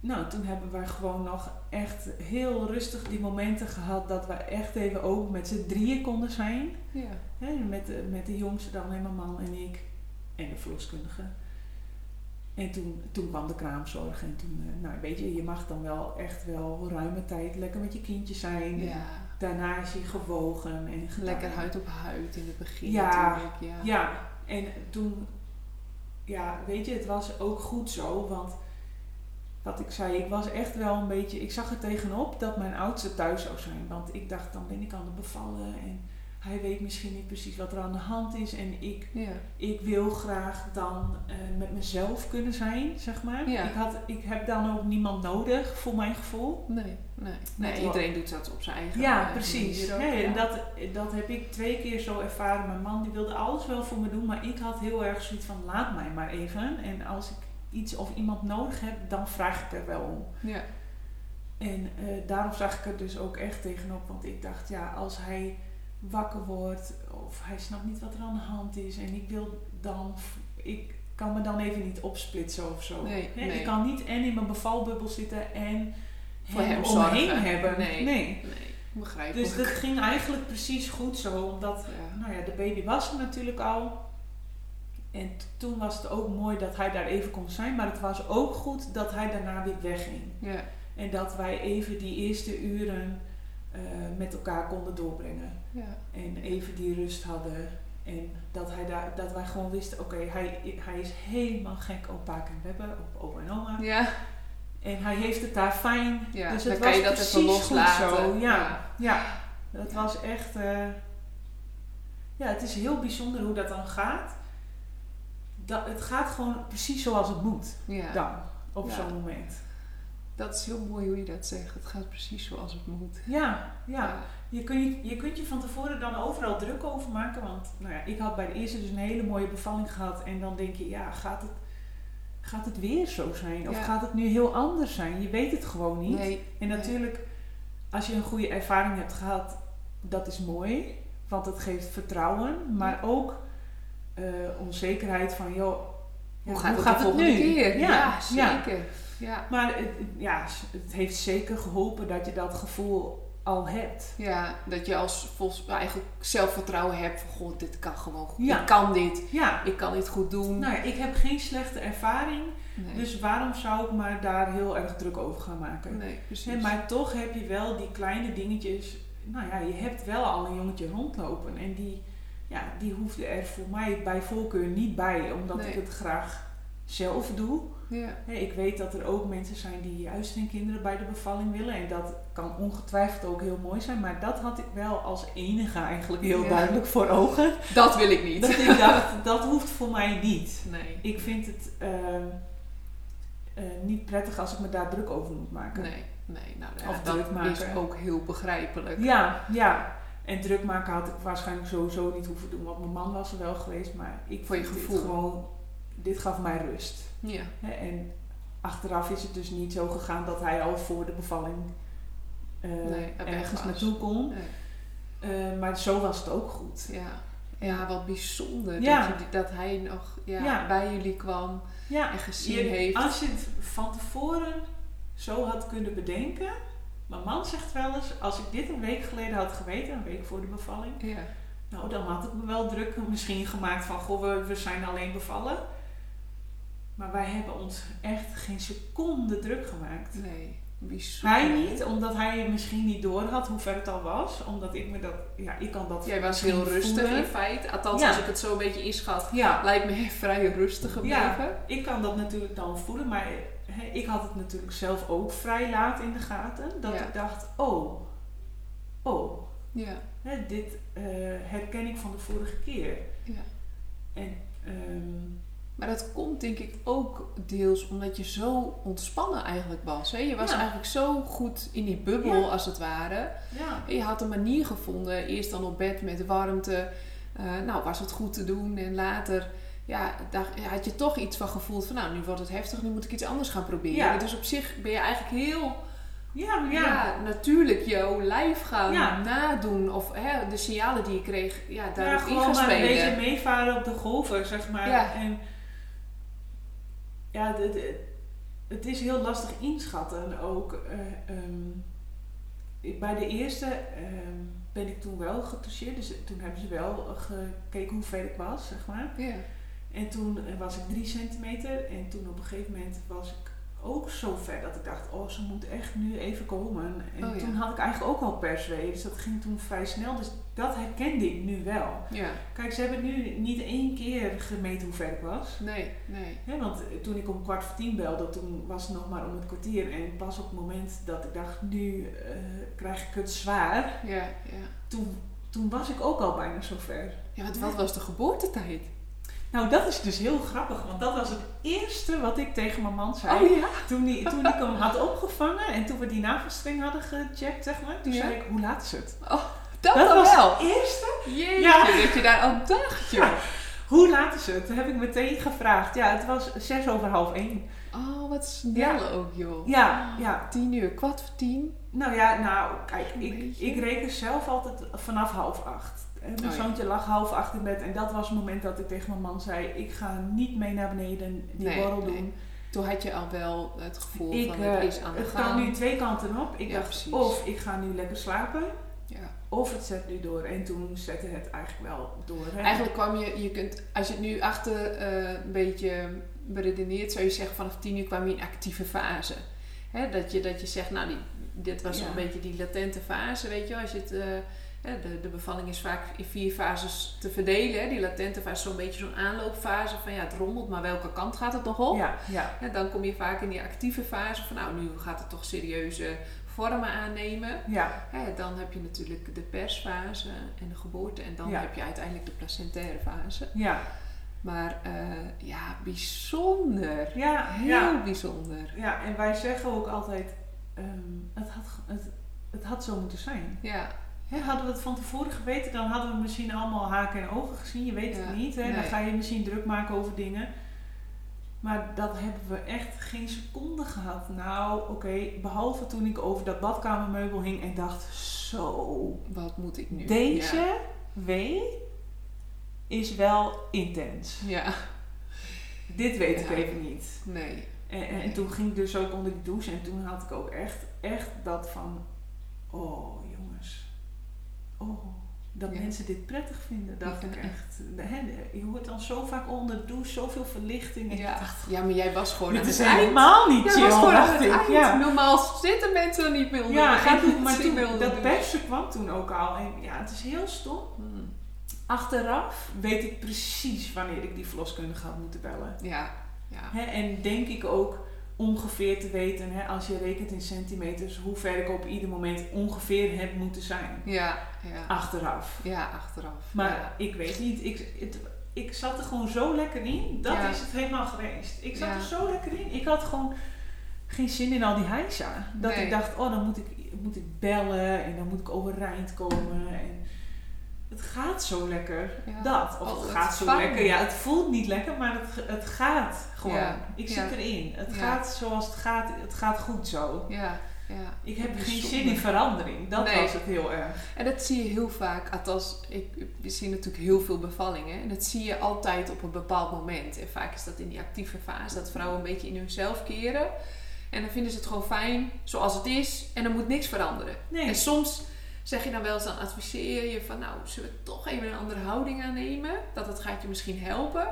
nou, toen hebben we gewoon nog echt heel rustig die momenten gehad dat we echt even ook met z'n drieën konden zijn. Ja. Hè, met, de, met de jongste dan en mijn man en ik en de verloskundige. En toen, toen kwam de kraamzorg en toen, eh, nou weet je, je mag dan wel echt wel ruime tijd lekker met je kindje zijn. ja. Daarna is hij gewogen en gedaan. Lekker huid op huid in het begin Ja, natuurlijk. Ja. Ja, en toen, ja, weet je, het was ook goed zo, want wat ik zei, ik was echt wel een beetje, ik zag er tegenop dat mijn oudste thuis zou zijn. Want ik dacht, dan ben ik aan het bevallen en hij weet misschien niet precies wat er aan de hand is. En ik, Ja. ik wil graag dan eh, met mezelf kunnen zijn, zeg maar. Ja. Ik, had, ik heb dan ook niemand nodig, voor mijn gevoel. Nee, nee. iedereen doet dat op zijn eigen Ja, precies. ook, Nee, ja. en dat, dat heb ik twee keer zo ervaren. Mijn man die wilde alles wel voor me doen, maar ik had heel erg zoiets van laat mij maar even. En als ik iets of iemand nodig heb, dan vraag ik er wel om. Ja. En eh, daarom zag ik er dus ook echt tegenop, want ik dacht, ja, als hij wakker wordt of hij snapt niet wat er aan de hand is en ik wil dan, ik kan me dan even niet opsplitsen of zo. Nee. Ik kan niet en in mijn bevalbubbel zitten en Voor hem hem omheen zorgen. hebben. Nee. nee. Begrijpelijk. Dus dat ging eigenlijk precies goed zo, omdat ja. nou ja, de baby was er natuurlijk al. En toen was het ook mooi dat hij daar even kon zijn, maar het was ook goed dat hij daarna weer wegging. Ja. En dat wij even die eerste uren eh, met elkaar konden doorbrengen. Ja. En even die rust hadden. En dat, hij daar, dat wij gewoon wisten, oké, hij, hij is helemaal gek op Paak en Webber, op opa en oma. Ja. En hij heeft het daar fijn. Ja, dus dan het kan was je dat precies even goed loslaten. zo. Ja, Ja. ja. dat was echt... eh, ja, het is heel bijzonder hoe dat dan gaat. Dat, het gaat gewoon precies zoals het moet Ja. dan, op zo'n moment. Dat is heel mooi hoe je dat zegt. Het gaat precies zoals het moet. Ja, ja. Je, kun je, kunt je van tevoren dan overal druk over maken. Want nou ja, ik had bij de eerste dus een hele mooie bevalling gehad. En dan denk je, ja, gaat het, gaat het weer zo zijn? Of Ja. gaat het nu heel anders zijn? Je weet het gewoon niet. Nee. En Nee. natuurlijk, als je een goede ervaring hebt gehad, dat is mooi. Want het geeft vertrouwen. Maar ook eh, onzekerheid van, joh, ja, Hoe gaat het volgende nu? keer? Ja, Ja, ja. zeker. Ja. Maar het, ja, het heeft zeker geholpen dat je dat gevoel al hebt. ja, dat je als volgens eigenlijk zelfvertrouwen hebt van god, dit kan gewoon goed. Ja. Ik kan dit. Ja, Ik kan dit goed doen. nou ik heb geen slechte ervaring. nee. Dus waarom zou ik me daar heel erg druk over gaan maken? nee, precies. Maar toch heb je wel die kleine dingetjes. Nou ja, je hebt wel al een jongetje rondlopen. En die, ja, die hoefde er voor mij bij voorkeur niet bij. Omdat Nee. ik het graag zelf doe. Ja. Ik weet dat er ook mensen zijn die juist hun kinderen bij de bevalling willen. En dat kan ongetwijfeld ook heel mooi zijn. Maar dat had ik wel als enige eigenlijk heel Ja. duidelijk voor ogen. Dat wil ik niet. Dat ik dacht, dat hoeft voor mij niet. Nee. Ik vind het ehm, eh, niet prettig als ik me daar druk over moet maken. Nee, nee. Nou, ja, Of dat druk maken. is ook heel begrijpelijk. Ja, ja. En druk maken had ik waarschijnlijk sowieso niet hoeven doen. Want mijn man was er wel geweest. Maar ik Voor je gevoel. Dit gewoon, dit gaf mij rust. Ja. En achteraf is het dus niet zo gegaan dat hij al voor de bevalling eh, Nee, er ergens naartoe kon. Nee. Eh, maar zo was het ook goed. Ja. Ja, wat bijzonder Ja. dat, je, dat hij nog ja, Ja. bij jullie kwam en gezien je- heeft. als je het van tevoren zo had kunnen bedenken. Mijn man zegt wel eens, als ik dit een week geleden had geweten, een week voor de bevalling. Ja. Nou, dan had ik me wel druk misschien gemaakt van, goh, we, we zijn alleen bevallen. Maar wij hebben ons echt geen seconde druk gemaakt. Nee, bijzonder. Hij niet, omdat hij misschien niet door had hoe ver het al was. Omdat ik me dat, ja, ik kan dat Jij was heel rustig voelen. in feite. Althans, Ja. als ik het zo een beetje inschat, Ja, lijkt me vrij rustig gebleven. ik kan dat natuurlijk dan voelen, maar ik had het natuurlijk zelf ook vrij laat in de gaten. Dat Ja. ik dacht, oh, oh, Ja. dit eh, herken ik van de vorige keer. ja. En ehm, Maar dat komt denk ik ook deels omdat je zo ontspannen eigenlijk was. Hè? Je was Ja. eigenlijk zo goed in die bubbel Ja. als het ware. ja, je had een manier gevonden. Eerst dan op bed met warmte. Eh, nou, was het goed te doen. En later ja, ja, had je toch iets van gevoeld van... Nou, nu wordt het heftig. Nu moet ik iets anders gaan proberen. Ja. Dus op zich ben je eigenlijk heel ja, ja, ja. natuurlijk jouw lijf gaan Ja. nadoen. Of hè, de signalen die je kreeg, ja, ja, daarop in gewoon maar een beetje meevaren op de golven, zeg maar. Ja. En ja, de- de- het is heel lastig inschatten ook. eh, ehm, bij de eerste ehm, ben ik toen wel getoucheerd, dus toen hebben ze wel gekeken hoe ver ik was, zeg maar. Ja. En toen eh, was ik drie centimeter en toen op een gegeven moment was ik ook zo ver dat ik dacht, oh ze moet echt nu even komen. En Oh, ja. toen had ik eigenlijk ook al perswee, dus dat ging toen vrij snel. Dus dat herkende ik nu wel. ja, Kijk, ze hebben nu niet één keer gemeten hoe ver ik was. nee, nee. Want toen ik om kwart voor tien belde, toen was het nog maar om het kwartier. En pas op het moment dat ik dacht, nu eh, krijg ik het zwaar, Ja, ja. toen, toen was ik ook al bijna zo ver. Ja, want wat was de geboortetijd? Nou, dat is dus heel grappig, want dat was het eerste wat ik tegen mijn man zei. Oh ja? Toen, die, toen ik hem had opgevangen en toen we die navelstreng hadden gecheckt, zeg maar. Toen Ja. zei ik, hoe laat is het? Dat, Dat dan was wel. het eerste. Jeetje, Ja. dat je daar aan dacht, joh. Hoe laat is het? Dat heb ik meteen gevraagd. Ja, het was zes over half één. Oh, wat snel ook, joh. Ja, ja. Tien uur, kwart voor tien. Nou ja, nou, kijk, ik, ik reken zelf altijd vanaf half acht. En Mijn Oh ja. zoontje lag half acht in bed en dat was het moment dat ik tegen mijn man zei: Ik ga niet mee naar beneden die Nee, borrel nee. doen. Toen had je al wel het gevoel Ik, van eh, het is aan de het gang. kan nu twee kanten op. Ik Ja, dacht, precies. of ik ga nu lekker slapen, Ja. of het zet nu door. En toen zette het eigenlijk wel door. Hè? Eigenlijk kwam je, je kunt, als je het nu achter eh, een beetje beredeneert, zou je zeggen vanaf tien uur kwam je in actieve fase. Hè, dat, je, dat je zegt, nou, die, dit was Ja. een beetje die latente fase, weet je wel. Als je het, eh, de, de bevalling is vaak in vier fases te verdelen. Hè. Die latente fase is zo'n beetje zo'n aanloopfase van ja, het rommelt, maar welke kant gaat het nog op? Ja, ja. Hè, dan kom je vaak in die actieve fase van nou, nu gaat het toch serieuze vormen aannemen. Ja, Hè, dan heb je natuurlijk de persfase en de geboorte en dan Ja. heb je uiteindelijk de placentaire fase. ja, Maar eh, ja, bijzonder. ja, Heel ja. bijzonder. Ja, en wij zeggen ook altijd: ehm, het, had, het, het had zo moeten zijn. Ja, Hadden we het van tevoren geweten, dan hadden we misschien allemaal haken en ogen gezien. Je weet Ja, het niet. Hè? Dan ga je misschien druk maken over dingen. Maar dat hebben we echt geen seconde gehad. Nou, oké, behalve toen ik over dat badkamermeubel hing en dacht: zo, wat moet ik nu? deze wee is wel intens. Ja. Dit weet ik even niet. nee. En, en Nee. toen ging ik dus ook onder die douche en toen had ik ook echt, echt dat van, oh oh, dat Ja. mensen dit prettig vinden, dacht Ja. ik echt. Hè, je hoort dan zo vaak onder de douche, zoveel verlichting. Ja. dacht, ja, maar jij was gewoon aan is het eind. helemaal niet chill, was dacht ik. Ja, Normaal zitten mensen er niet meer onder. ja en, niet maar toen, dat persje kwam toen ook al. En ja, het is heel stom. Hmm. Achteraf weet ik precies wanneer ik die verloskundige had moeten bellen. Ja, ja. Hè, en denk ik ook ongeveer te weten, hè, als je rekent in centimeters, hoe ver ik op ieder moment ongeveer heb moeten zijn. Ja, ja. Achteraf. Ja, achteraf. Maar ja. ik weet niet, ik, het- ik zat er gewoon zo lekker in. Dat Ja. is het helemaal geweest. Ik zat er zo lekker in. Ik had gewoon geen zin in al die heisa. Dat Nee. ik dacht, oh dan moet ik, moet ik bellen en dan moet ik overeind komen. En het gaat zo lekker. Ja. Dat. Of Oh, het gaat zo fijn. lekker. Ja, het voelt niet lekker, maar het, het gaat gewoon. Ja. Ik Ja. zit erin. Het gaat zoals het gaat. Het gaat goed zo. Ja, ja. Ik heb geen zin in verandering. Dat Nee. was het heel erg. En dat zie je heel vaak, althans, ik, we zien natuurlijk heel veel bevallingen. En dat zie je altijd op een bepaald moment. En vaak is dat in die actieve fase, dat vrouwen een beetje in hunzelf keren. En dan vinden ze het gewoon fijn zoals het is. En er moet niks veranderen. Nee. En soms zeg je dan wel eens, dan adviseer je van, nou, zullen we toch even een andere houding aannemen? Dat dat gaat je misschien helpen.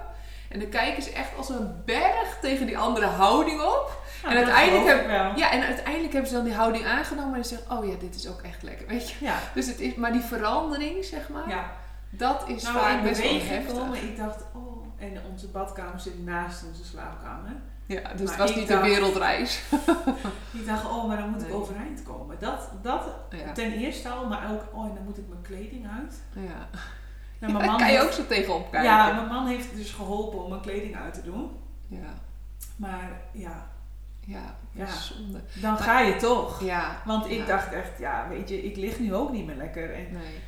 En dan kijken ze echt als een berg tegen die andere houding op. En uiteindelijk geloof ik heb- wel. Ja, en uiteindelijk hebben ze dan die houding aangenomen en zeggen, oh ja, dit is ook echt lekker, weet je. Ja. Dus het is, maar die verandering, zeg maar, ja. dat is nou, vaak best wel heftig. komen. Ik dacht, oh, en onze badkamer zit naast onze slaapkamer. Ja, dus Maar het was niet dacht- een wereldreis. Ik dacht, oh, maar dan moet ik overeind komen. Dat, dat Ja, ten eerste al, maar ook, oh, en dan moet ik mijn kleding uit. ja. Nou, Ja, mijn man kan je heeft- ook zo tegenop kijken. Ja, mijn man heeft dus geholpen om mijn kleding uit te doen. ja, Maar ja, ja, Ja. zonde. dan ga je toch. Ja, Want ik Ja. dacht echt, ja, weet je, ik lig nu ook niet meer lekker. En nee.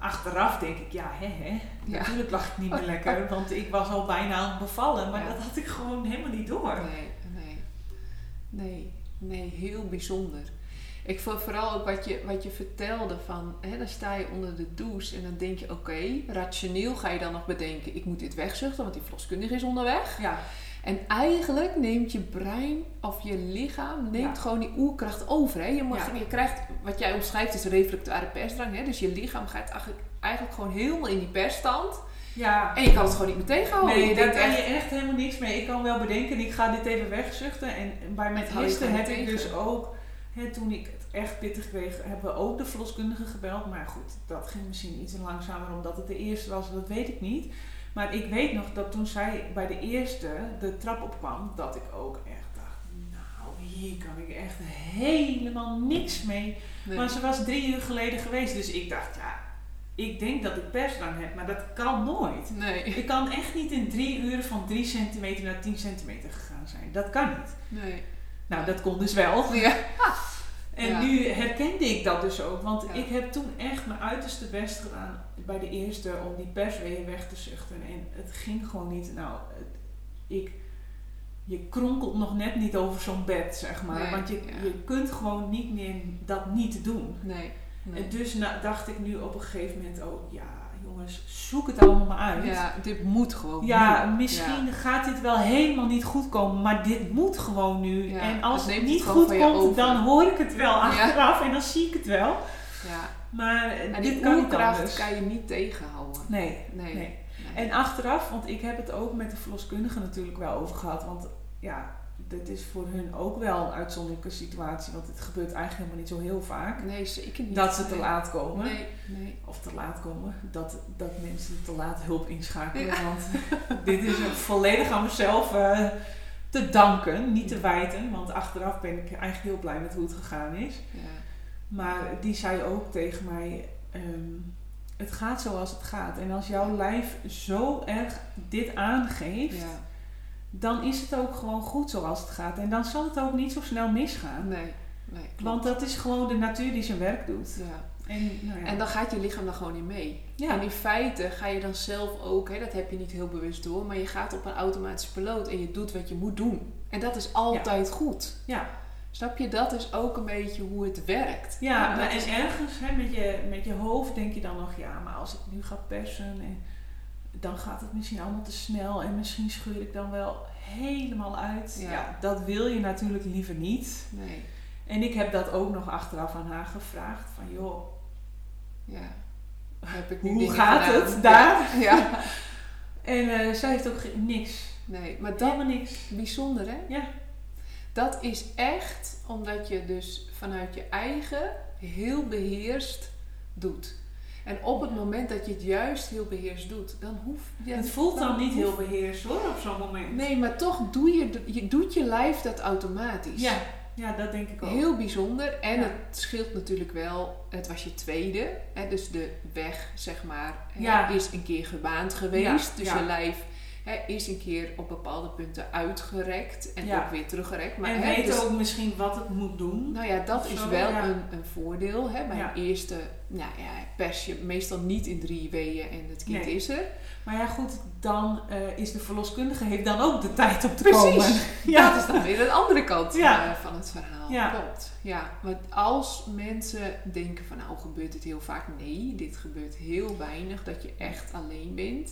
Achteraf denk ik, ja, hè, hè. Ja. Natuurlijk lag ik niet meer lekker, want ik was al bijna aan het bevallen. Maar Ja. dat had ik gewoon helemaal niet door. Nee, nee. Nee, nee, heel bijzonder. Ik vond vooral ook wat je, wat je vertelde van, hè, dan sta je onder de douche en dan denk je, oké, rationeel ga je dan nog bedenken, ik moet dit wegzuchten, want die verloskundige is onderweg. Ja, En eigenlijk neemt je brein of je lichaam neemt Ja. gewoon die oerkracht over. Hè? Je, mag, Ja. je krijgt, wat jij omschrijft, is reflectoire persdrang. Hè? Dus je lichaam gaat eigenlijk, gewoon helemaal in die persstand. ja. En je kan het gewoon niet meer tegenhouden. Nee, je daar kan echt, je echt helemaal niks mee. Ik kan wel bedenken, ik ga dit even wegzuchten. En bij gewoon heb ik dus ook, hè, toen ik het echt pittig kreeg, hebben we ook de verloskundige gebeld. Maar goed, dat ging misschien iets langzamer omdat het de eerste was, dat weet ik niet. Maar ik weet nog dat toen zij bij de eerste de trap opkwam, dat ik ook echt dacht, nou hier kan ik echt helemaal niks mee. nee. Maar ze was drie uur geleden geweest, dus ik dacht, ja, ik denk dat ik persdrang heb, maar dat kan nooit. nee, Ik kan echt niet in drie uur van 3 centimeter naar 10 centimeter gegaan zijn. Dat kan niet. nee. Nou, dat kon dus wel. Ja. En Ja. nu herkende ik dat dus ook. Want Ja. ik heb toen echt mijn uiterste best gedaan bij de eerste om die persweeën weg te zuchten. En het ging gewoon niet. Nou, het- ik, je kronkelt nog net niet over zo'n bed, zeg maar. Nee, want je, ja. je kunt gewoon niet meer dat niet doen. Nee. nee. En dus dacht ik nu op een gegeven moment ook, ja jongens, zoek het allemaal maar uit. Ja, dit moet gewoon. Ja, nu. misschien gaat dit wel helemaal niet goed komen, maar dit moet gewoon nu. Ja, en als het niet het goed komt, dan hoor ik het wel achteraf en dan zie ik het wel. Ja. Maar En dit kan niet anders. kan je niet tegenhouden. Nee, Nee. nee. nee. En achteraf, want ik heb het ook met de verloskundige natuurlijk wel over gehad. Want ja, dit is voor hun ook wel een uitzonderlijke situatie. Want het gebeurt eigenlijk helemaal niet zo heel vaak. Nee, zeker niet. Dat ze te Nee. laat komen. Nee, nee. Of te laat komen. Dat, dat mensen te laat hulp inschakelen. Ja. Want dit is volledig aan mezelf eh, te danken. Niet te wijten. Want achteraf ben ik eigenlijk heel blij met hoe het gegaan is. Ja. Maar die zei ook tegen mij... ehm, het gaat zoals het gaat. En als jouw lijf zo erg dit aangeeft... ja. Dan is het ook gewoon goed zoals het gaat. En dan zal het ook niet zo snel misgaan. Nee, nee. klopt. Want dat is gewoon de natuur die zijn werk doet. ja. En, nou ja. En dan gaat je lichaam er gewoon in mee. ja. En in feite ga je dan zelf ook, hè, dat heb je niet heel bewust door, maar je gaat op een automatische piloot en je doet wat je moet doen. En dat is altijd goed. Ja. Snap je? Dat is ook een beetje hoe het werkt. Ja, en is- ergens hè, met, je, met je hoofd denk je dan nog, ja, maar als ik nu ga persen, en, dan gaat het misschien allemaal te snel en misschien scheur ik dan wel helemaal uit. Ja. Ja. dat wil je natuurlijk liever niet. Nee, En ik heb dat ook nog achteraf aan haar gevraagd, van joh, ja. Heb ik nu hoe gaat gedaan? het daar? Ja. ja. En eh, zij heeft ook niks, Nee, maar dat helemaal niks. bijzonder hè? Ja. Dat is echt omdat je dus vanuit je eigen heel beheerst doet. En op het moment dat je het juist heel beheerst doet, dan hoef je... het voelt dan niet heel hoeft- beheerst hoor, op zo'n moment. Nee, maar toch doe je, je, doet je lijf dat automatisch. Ja, ja, dat denk ik ook. Heel bijzonder. En Ja. het scheelt natuurlijk wel, het was je tweede. Hè, dus de weg, zeg maar, Ja. is een keer gebaand geweest. Ja, Dus je lijf hè, is een keer op bepaalde punten uitgerekt. En Ja. ook weer teruggerekt. Maar, en hè, weet dus- ook misschien wat het moet doen. Nou ja, dat is zo, wel ja. een, een voordeel. Hè? Bij Ja. een eerste, nou ja, pers je meestal niet in drie weeën en het kind Nee. is er. Maar ja, goed, dan eh, is de verloskundige heeft dan ook de tijd om te Precies. komen. Dat is dan weer de andere kant Ja. eh, van het verhaal. Ja. Klopt. Ja, want als mensen denken van nou gebeurt dit heel vaak. Nee, dit gebeurt heel weinig dat je echt alleen bent.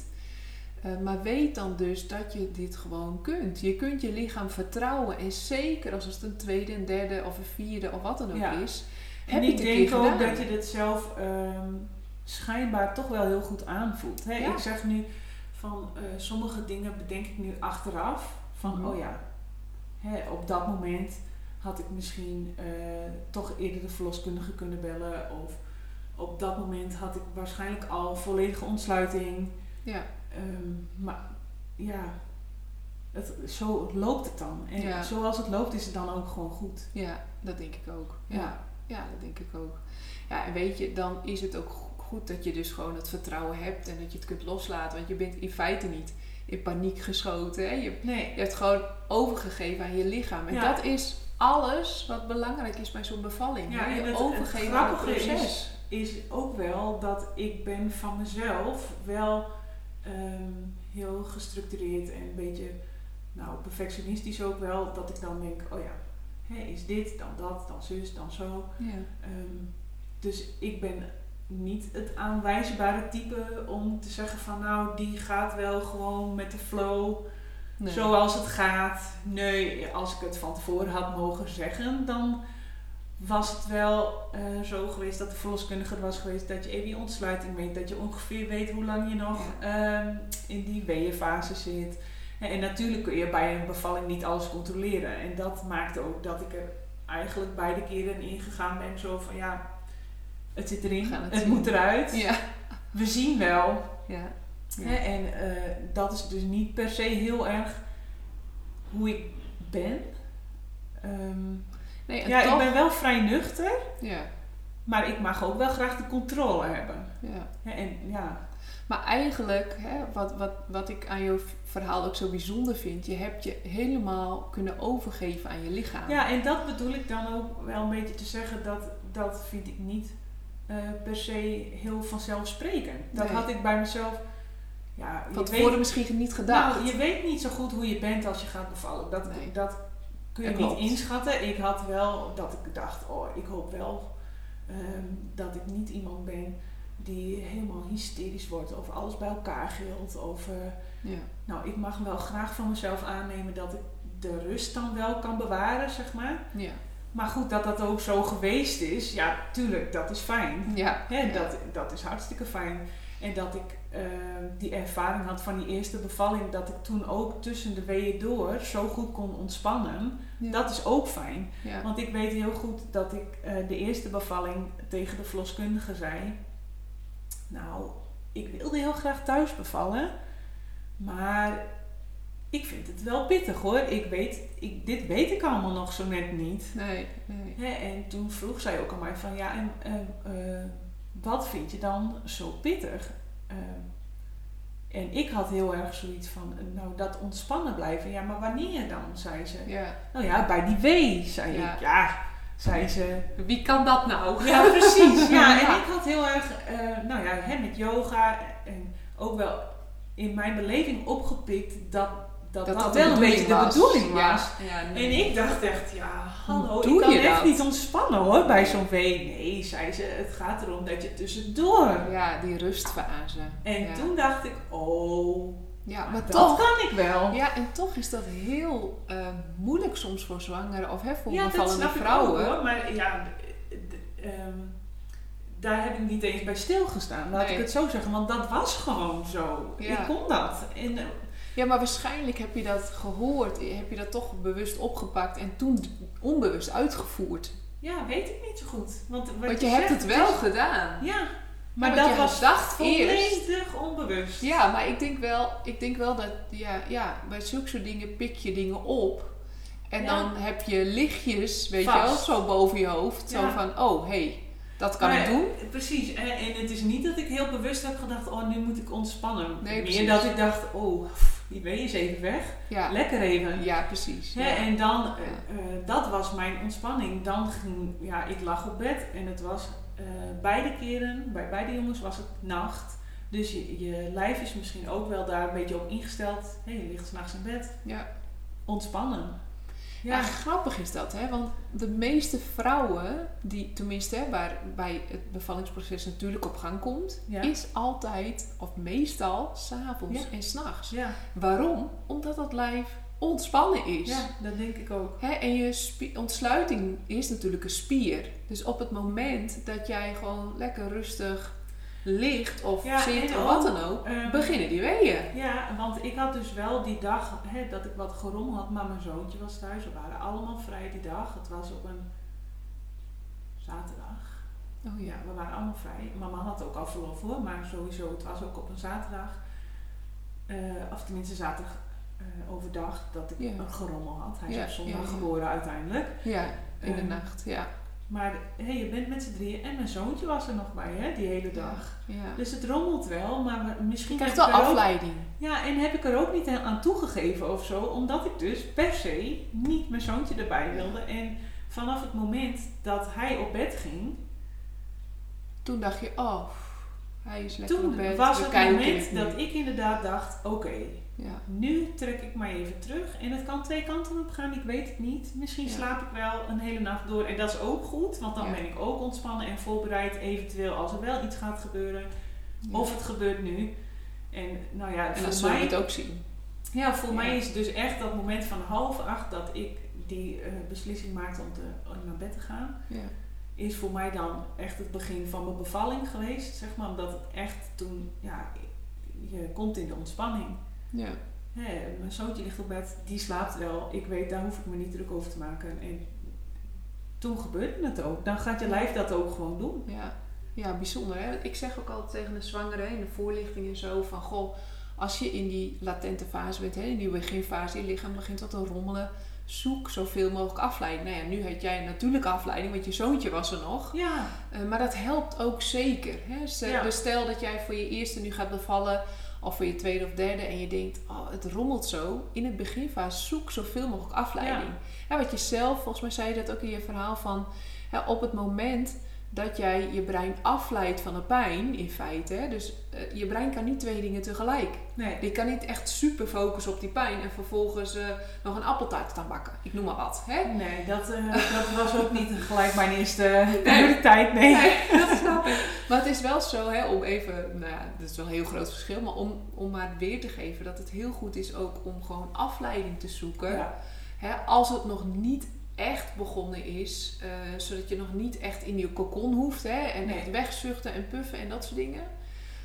Eh, maar weet dan dus dat je dit gewoon kunt. Je kunt je lichaam vertrouwen. En zeker als het een tweede, een derde of een vierde of wat dan ook Ja. is. En heb je ik denk ook gedaan. dat je dit zelf ehm, schijnbaar toch wel heel goed aanvoelt. Hè? Ja. Ik zeg nu van eh, sommige dingen bedenk ik nu achteraf. Van Mhm. oh ja, hè, op dat moment had ik misschien eh, toch eerder de verloskundige kunnen bellen. Of op dat moment had ik waarschijnlijk al volledige ontsluiting. Ja. Ehm, maar ja, het, zo loopt het dan. En Ja. zoals het loopt is het dan ook gewoon goed. Ja, dat denk ik ook. Ja. Ja. ja, dat denk ik ook. Ja, en weet je, dan is het ook go- goed dat je dus gewoon het vertrouwen hebt en dat je het kunt loslaten. Want je bent in feite niet in paniek geschoten. Hè? Je, Nee, je hebt gewoon overgegeven aan je lichaam. En Ja. dat is alles wat belangrijk is bij zo'n bevalling. Ja, hè? je het, het overgeven aan het proces. is, is ook wel dat ik ben van mezelf wel ehm, heel gestructureerd en een beetje nou, perfectionistisch ook wel. Dat ik dan denk, oh ja, is dit, dan dat, dan zus, dan zo. Ja. Ehm, dus ik ben niet het aanwijzbare type om te zeggen van nou, die gaat wel gewoon met de flow Nee. zoals het gaat. Nee, als ik het van tevoren had mogen zeggen, dan was het wel eh, zo geweest dat de verloskundige er was geweest dat je even je ontsluiting weet, dat je ongeveer weet hoe lang je nog ehm, in die weeënfase zit. En, en natuurlijk kun je bij een bevalling niet alles controleren. En dat maakte ook dat ik er eigenlijk beide keren in gegaan ben. Zo van ja, het zit erin, het moet eruit. Ja. We zien wel. Ja. Hè, en eh, dat is dus niet per se heel erg hoe ik ben. Ehm, Nee, ja, toch... ik ben wel vrij nuchter, Ja. maar ik mag ook wel graag de controle hebben. Ja. En ja, Maar eigenlijk, hè, wat, wat, wat ik aan jouw verhaal ook zo bijzonder vind, je hebt je helemaal kunnen overgeven aan je lichaam. ja, en dat bedoel ik dan ook wel een beetje te zeggen, dat, dat vind ik niet eh, per se heel vanzelfsprekend. Dat Nee. had ik bij mezelf, ja, Van je tevoren weet, misschien niet gedacht. nou, je weet niet zo goed hoe je bent als je gaat bevallen. Dat, Nee. dat kun je niet inschatten. Ik had wel dat ik dacht, oh, ik hoop wel ehm, dat ik niet iemand ben die helemaal hysterisch wordt of alles bij elkaar gilt. Of, eh, ja. nou, ik mag wel graag van mezelf aannemen dat ik de rust dan wel kan bewaren, zeg maar. Ja. Maar goed, dat dat ook zo geweest is, ja, tuurlijk, dat is fijn. Ja. dat, dat is hartstikke fijn. En dat ik eh, die ervaring had van die eerste bevalling, dat ik toen ook tussen de weeën door zo goed kon ontspannen, Ja. dat is ook fijn. Ja. Want ik weet heel goed dat ik eh, de eerste bevalling tegen de verloskundige zei: Nou, ik wilde heel graag thuis bevallen, maar ik vind het wel pittig hoor. Ik weet, ik, dit weet ik allemaal nog zo net niet. Nee, nee. En toen vroeg zij ook aan mij van ja, en eh, wat vind je dan zo pittig? Eh, en ik had heel erg zoiets van, eh, nou dat ontspannen blijven. Ja, maar wanneer dan, zei ze. Ja. Nou ja, bij die wee, zei Ja. ik. Ja, zei ze. Wie kan dat nou? Ja, precies. Ja, Ja. en ik had heel erg, eh, nou ja, hè, met yoga en ook wel in mijn beleving opgepikt dat dat, dat, wel een beetje de bedoeling Ja. was. Ja, En nee. ik dacht echt, ja, hallo, Hoe ik doe kan je echt dat? niet ontspannen hoor bij zo'n wee. Nee, zei ze, het gaat erom dat je tussendoor. Ja, die rustfase. En ja. toen dacht ik, oh, Ja, maar dat toch. kan ik wel. Ja, en toch is dat heel eh, moeilijk soms voor zwangere of hè, voor Ja, dat bevallende vrouwen. ook hoor. Maar ja, ehm, daar heb ik niet eens bij stilgestaan. Laat Nee. ik het zo zeggen. Want dat was gewoon zo. Ja. Ik kon dat. En, eh, Ja, maar waarschijnlijk heb je dat gehoord, heb je dat toch bewust opgepakt en toen onbewust uitgevoerd. ja, weet ik niet zo goed. Want, wat Want je hebt het wel is- gedaan. Ja, Maar dat was dacht eerst. volledig onbewust. Ja, maar ik denk wel, ik denk wel dat ja, ja, bij zulke soort dingen pik je dingen op. En Ja. dan heb je lichtjes, weet je wel, zo boven je hoofd. Zo van, oh, hé, hey, dat kan Maar, ik doen. Precies. En, het is niet dat ik heel bewust heb gedacht, oh, nu moet ik ontspannen. Nee, Meer dat ik dacht, oh, die ben je eens even weg. Ja, Lekker even. ja precies. En dan, eh, eh, dat was mijn ontspanning. Dan ging, ja, ik lag op bed en het was eh, beide keren, bij beide jongens was het nacht. Dus je, je lijf is misschien ook wel daar een beetje op ingesteld. Hé, je ligt s'nachts in bed. Ja. Ontspannen. Ja, Ja, grappig is dat, hè? Want de meeste vrouwen, die tenminste hè, waar bij het bevallingsproces natuurlijk op gang komt, Ja. is altijd, of meestal, s'avonds Ja. en s'nachts. ja, Waarom? Omdat dat lijf ontspannen is. ja, dat denk ik ook. Hè, en je ontsluiting is natuurlijk een spier. Dus op het moment dat jij gewoon lekker rustig ligt of Ja, zit of wat dan ook, ehm, beginnen die weeën. Ja, want ik had dus wel die dag hè, dat ik wat gerommel had, maar mijn zoontje was thuis. We waren allemaal vrij die dag. Het was op een zaterdag. Oh Ja, ja. we waren allemaal vrij. Man had ook al verlof hoor, maar sowieso, het was ook op een zaterdag. Eh, of tenminste zaterdag eh, overdag dat ik Ja. een gerommel had. Hij is op zondag geboren uiteindelijk. Ja, in de Ehm, nacht, ja. Maar hey, je bent met z'n drieën en mijn zoontje was er nog bij hè, die hele dag. ja. Dus het rommelt wel, maar misschien Je krijgt wel ook- afleiding. Ja, en heb ik er ook niet aan toegegeven of zo, omdat ik dus per se niet mijn zoontje erbij wilde. En vanaf het moment dat hij op bed ging, Toen dacht je, oh, hij is lekker op toen bed. was het moment dat ik inderdaad dacht, oké, Ja, nu trek ik maar even terug. En het kan twee kanten op gaan, ik weet het niet. Misschien Ja. slaap ik wel een hele nacht door en dat is ook goed, want dan Ja. ben ik ook ontspannen en voorbereid eventueel als er wel iets gaat gebeuren. Of het gebeurt nu. En nou ja, en dan voor zul je mij het ook zien. Ja, voor mij is het dus echt dat moment van half acht dat ik die eh, beslissing maakte om, te, om naar bed te gaan. Ja. Is voor mij dan echt het begin van mijn bevalling geweest, zeg maar. Omdat het echt toen, ja, je komt in de ontspanning. Ja. Mijn zoontje ligt op bed, die slaapt wel. Ik weet, daar hoef ik me niet druk over te maken. En toen gebeurde het ook. Dan gaat je lijf dat ook gewoon doen. Ja. ja, bijzonder. Hè? Ik zeg ook altijd tegen de zwangere in de voorlichting en zo van goh, als je in die latente fase bent, hè, in die beginfase, je lichaam begint wat te rommelen, zoek zoveel mogelijk afleiding. Nou ja, nu had jij een natuurlijke afleiding, want je zoontje was er nog. Ja, Eh, maar dat helpt ook zeker. Hè? Stel, Ja. Dus stel dat jij voor je eerste nu gaat bevallen, of voor je tweede of derde, en je denkt, oh, het rommelt zo. In het beginfase zoek zoveel mogelijk afleiding. Ja. wat je zelf, volgens mij zei je dat ook in je verhaal van, op het moment dat jij je brein afleidt van de pijn, in feite, hè, dus eh, je brein kan niet twee dingen tegelijk. nee. Die kan niet echt super focussen op die pijn en vervolgens eh, nog een appeltaart staan bakken. Ik noem maar wat. Hè? Nee, dat, eh, dat was ook niet gelijk mijn eerste prioriteit. Nee. Nee, dat snap ik. Maar het is wel zo, hè, om even, nou ja, dat is wel een heel groot verschil, maar om, om maar weer te geven dat het heel goed is ook om gewoon afleiding te zoeken. Ja. Hè, als het nog niet echt begonnen is, eh, zodat je nog niet echt in je kokon hoeft hè, en Nee. echt wegzuchten en puffen en dat soort dingen.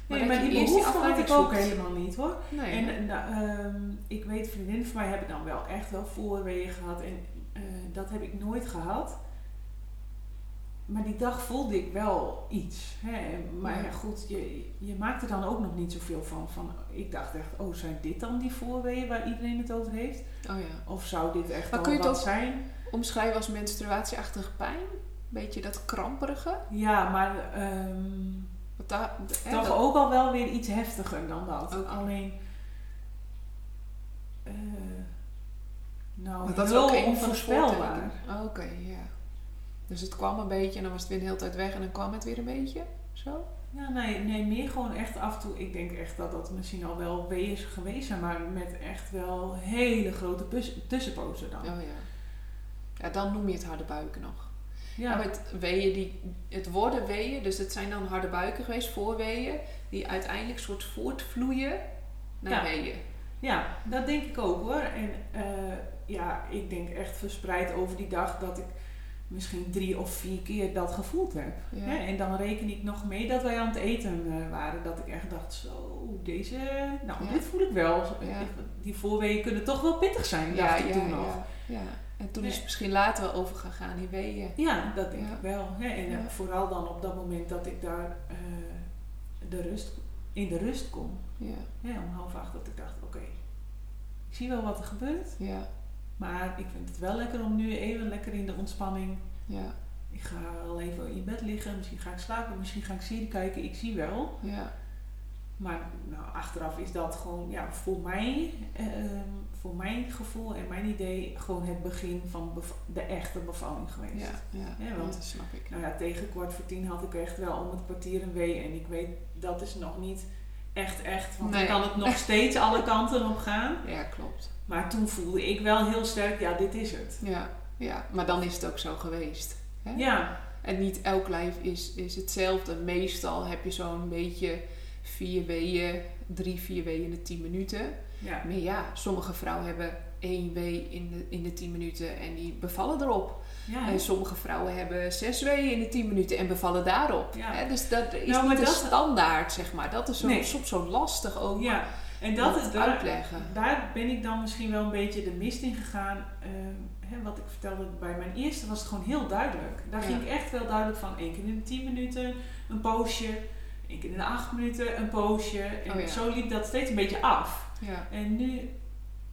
Maar Nee, maar die behoefte had ik ook helemaal niet hoor. Nee, En eh, nou, ehm, ik weet, vriendinnen van mij hebben dan wel echt wel voorweeën gehad. En eh, dat heb ik nooit gehad. Maar die dag voelde ik wel iets. Hè? Maar Ja. goed, je, je maakt er dan ook nog niet zoveel van. van. Ik dacht echt, oh, zijn dit dan die voorweeën waar iedereen het over heeft? oh ja. Of zou dit echt Maar al kun je het wat ook- zijn? Omschrijven als menstruatieachtige pijn? Beetje dat kramperige? Ja, maar hè, toch dat- ook al wel weer iets heftiger dan dat. Alleen... eh, nou, Maar dat is ook onvoorspelbaar. Oh, Oké, ja. Dus het kwam een beetje en dan was het weer een hele tijd weg en dan kwam het weer een beetje? Zo? Ja, nee, nee, meer gewoon echt af en toe. Ik denk echt dat dat misschien al wel is geweest zijn, maar met echt wel hele grote tussenpozen dan. Oh ja. Ja, dan noem je het harde buiken nog. Ja. Ja, met weeën die, het worden weeën, dus het zijn dan harde buiken geweest, voorweeën, die uiteindelijk soort voortvloeien naar Ja. weeën. ja, dat denk ik ook hoor. En eh, ja, ik denk echt verspreid over die dag dat ik misschien drie of vier keer dat gevoeld heb. Ja. Hè? En dan reken ik nog mee dat wij aan het eten eh, waren. Dat ik echt dacht, zo, deze, nou Ja. dit voel ik wel. Ja. Die voorweeën kunnen toch wel pittig zijn, dacht ik toen nog. Ja, ja. En toen is het misschien later wel overgegaan in weeën. Ja, dat denk Ja. ik wel. Hè. En eh, Ja. vooral dan op dat moment dat ik daar eh, de rust, in de rust kom. Ja. Ja, om half acht dat ik dacht, oké, ik zie wel wat er gebeurt. Ja. Maar ik vind het wel lekker om nu even lekker in de ontspanning. Ja. Ik ga al even in bed liggen, misschien ga ik slapen, misschien ga ik serie kijken. Ik zie wel. Ja. Maar nou, achteraf is dat gewoon ja, voor mij, ehm, voor mijn gevoel en mijn idee, gewoon het begin van de echte bevalling geweest. Ja. Ja. Ja, want- dat snap ik. Nou ja, tegen kwart voor tien had ik echt wel om het kwartier een wee. En ik weet, dat is nog niet echt echt. Want Nee. dan kan het nog steeds alle kanten op gaan. Ja, klopt. Maar toen voelde ik wel heel sterk, ja, dit is het. Ja. Ja. Maar dan is het ook zo geweest. Hè? Ja, En niet elk lijf is, is hetzelfde. Meestal heb je zo'n beetje vier weeën, drie, vier weeën in de tien minuten. Ja. Maar ja, sommige vrouwen hebben één wee in de, in de tien minuten en die bevallen erop. ja. En sommige vrouwen hebben zes weeën in de tien minuten en bevallen daarop. Ja. Dus dat is Nou, niet de standaard, zeg maar. Dat is zo, Nee. soms zo lastig ook ja. En om dat is te daar, uitleggen. daar ben ik dan misschien wel een beetje de mist in gegaan. Ehm, hè, wat ik vertelde bij mijn eerste was het gewoon heel duidelijk. Daar Ja. ging ik echt wel duidelijk van. één keer in de tien minuten een poosje. één keer in de acht minuten een poosje. En Oh zo liep dat steeds een beetje af. Ja. En nu,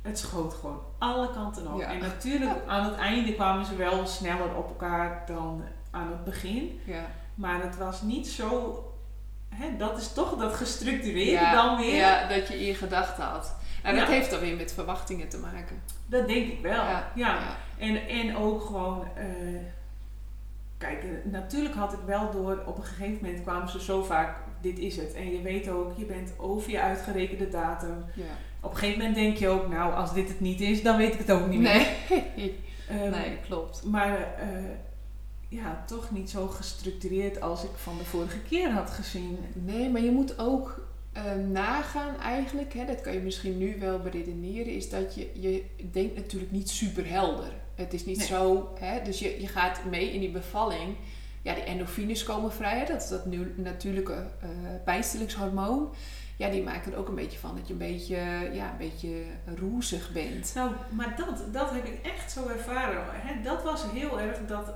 het schoot gewoon alle kanten op. Ja. En natuurlijk, aan het einde kwamen ze wel sneller op elkaar dan aan het begin. Ja. Maar het was niet zo... Hè, dat is toch dat gestructureerde Ja, dan weer. Ja, dat je in gedachten had. En dat heeft dan weer met verwachtingen te maken. Dat denk ik wel. Ja. En, en ook gewoon... eh, kijk, eh, natuurlijk had ik wel door... Op een gegeven moment kwamen ze zo vaak... Dit is het. En je weet ook, je bent over je uitgerekende datum. Ja. Op een gegeven moment denk je ook... Nou, als dit het niet is, dan weet ik het ook niet meer. Nee. Ehm, nee, klopt. Maar eh, ja, toch niet zo gestructureerd als ik van de vorige keer had gezien. Nee, maar je moet ook eh, nagaan eigenlijk, hè, dat kan je misschien nu wel beredeneren, is dat je, je denkt natuurlijk niet super helder. Het is niet Nee. zo, hè, dus je, je gaat mee in die bevalling. Ja, die endorfines komen vrij, hè, dat is dat nu, natuurlijke eh pijnstillingshormoon. Ja, die maken er ook een beetje van dat je een beetje, ja, een beetje roezig bent. Nou, maar dat, dat heb ik echt zo ervaren. Hè? Dat was heel erg dat,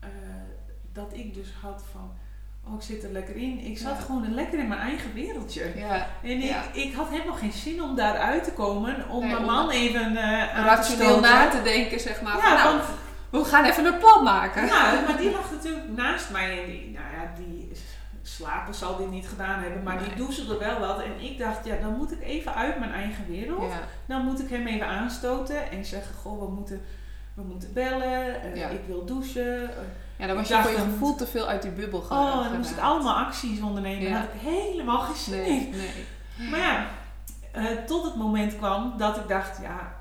eh, dat ik dus had van... Oh, ik zit er lekker in. Ik zat Ja. gewoon lekker in mijn eigen wereldje. Ja, En ik, Ja. ik had helemaal geen zin om daaruit te komen. Om Nee, mijn man even eh aan te rationeel na te denken, zeg maar. van, Ja, nou, want we gaan even een plan maken. Ja, maar die lag natuurlijk naast mij en die, nou ja, die slapen zal die niet gedaan hebben, maar die Nee. doezelde wel wat. En ik dacht, ja, dan moet ik even uit mijn eigen wereld. Ja. Dan moet ik hem even aanstoten en zeggen, goh, we moeten, we moeten bellen, eh, Ja. ik wil douchen. eh. Ja, dan was je voor je gevoel te veel uit die bubbel oh, geraakt. dan moest ik allemaal acties ondernemen. Ja. Daar had ik helemaal geen zin Nee, in. nee. Maar ja, eh, tot het moment kwam dat ik dacht, ja,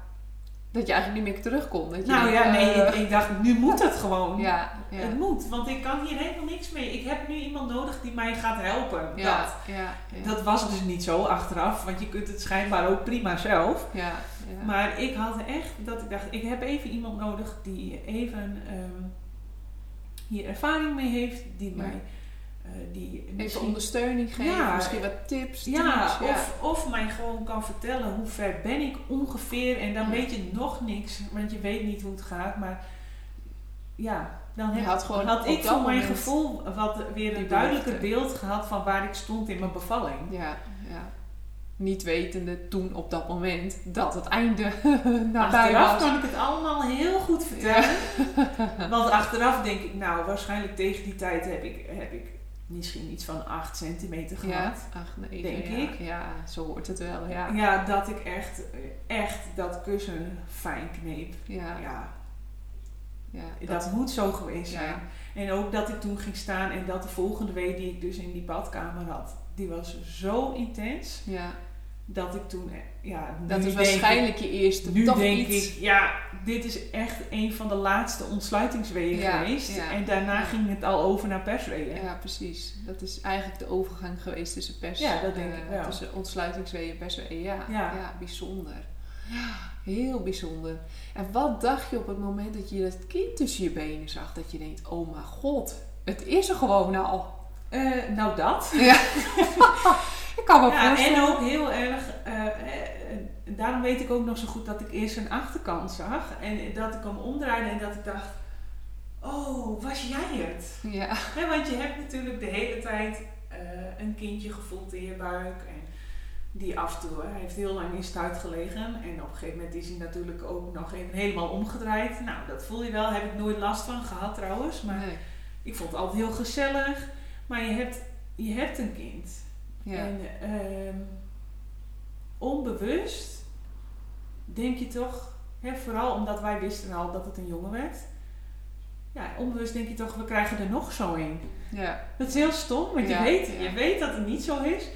Dat je eigenlijk niet meer terugkomt. Dat je nou denkt, ja, nee, eh, ik, ik dacht, nu moet het gewoon. ja, ja. Het moet, want ik kan hier helemaal niks mee. Ik heb nu iemand nodig die mij gaat helpen. Ja, Dat. ja. Dat was dus niet zo achteraf, want je kunt het schijnbaar ook prima zelf. ja, ja. Maar ik had echt dat ik dacht, ik heb even iemand nodig die even ehm, hier ervaring mee heeft, die mij die Even ondersteuning geven, Ja. misschien wat tips, ja, of, of mij gewoon kan vertellen hoe ver ben ik ongeveer en dan Ja. weet je nog niks, want je weet niet hoe het gaat, maar ja, dan heb, had gewoon had ik voor mijn gevoel wat weer een duidelijker beeld gehad van waar ik stond in mijn bevalling. Ja, ja. Niet wetende toen op dat moment dat het einde nabij Achteraf was. kan ik het allemaal heel goed vertellen. Want achteraf denk ik, nou, waarschijnlijk tegen die tijd heb ik, heb ik misschien iets van 8 centimeter Ja, gehad. ach nee, Denk ja, ik. Ja, zo hoort het wel, ja. Ja. dat ik echt, echt dat kussen fijn kneep. Ja, Ja, ja, dat, moet zo geweest Ja. zijn. En ook dat ik toen ging staan en dat de volgende week die ik dus in die badkamer had, die was zo intens ja. Dat ik toen, eh, ja, Dat is waarschijnlijk je eerste nu toch denk iets. ik, ja, dit is echt een van de laatste ontsluitingsweeën Ja, geweest. ja, en daarna ja. ging het al over naar persweeën. Ja, precies. Dat is eigenlijk de overgang geweest tussen pers. Ja, dat denk eh, ik wel. Tussen ontsluitingsweeën en persweeën. Ja, Ja. ja. bijzonder. Heel bijzonder. En wat dacht je op het moment dat je dat kind tussen je benen zag? Dat je denkt, oh mijn god, het is er gewoon al. Eh, nou dat. Ja. ik kan me Ja, voorstellen. en ook heel erg, eh, daarom weet ik ook nog zo goed dat ik eerst een achterkant zag. En dat ik hem omdraaide en dat ik dacht, oh, was jij het? Ja, want je hebt natuurlijk de hele tijd, een kindje gevoeld in je buik. En die af en toe, hij heeft heel lang in stuit gelegen. En op een gegeven moment is hij natuurlijk ook nog even helemaal omgedraaid. Nou, dat voel je wel. Heb ik nooit last van gehad trouwens. Maar Nee. ik vond het altijd heel gezellig. Maar je hebt, je hebt een kind. Ja. En ehm, onbewust denk je toch, hè, vooral omdat wij wisten al dat het een jongen werd. Ja, onbewust denk je toch, we krijgen er nog zo een. ja. Dat is heel stom, want Ja, je, weet, ja. je weet dat het niet zo is.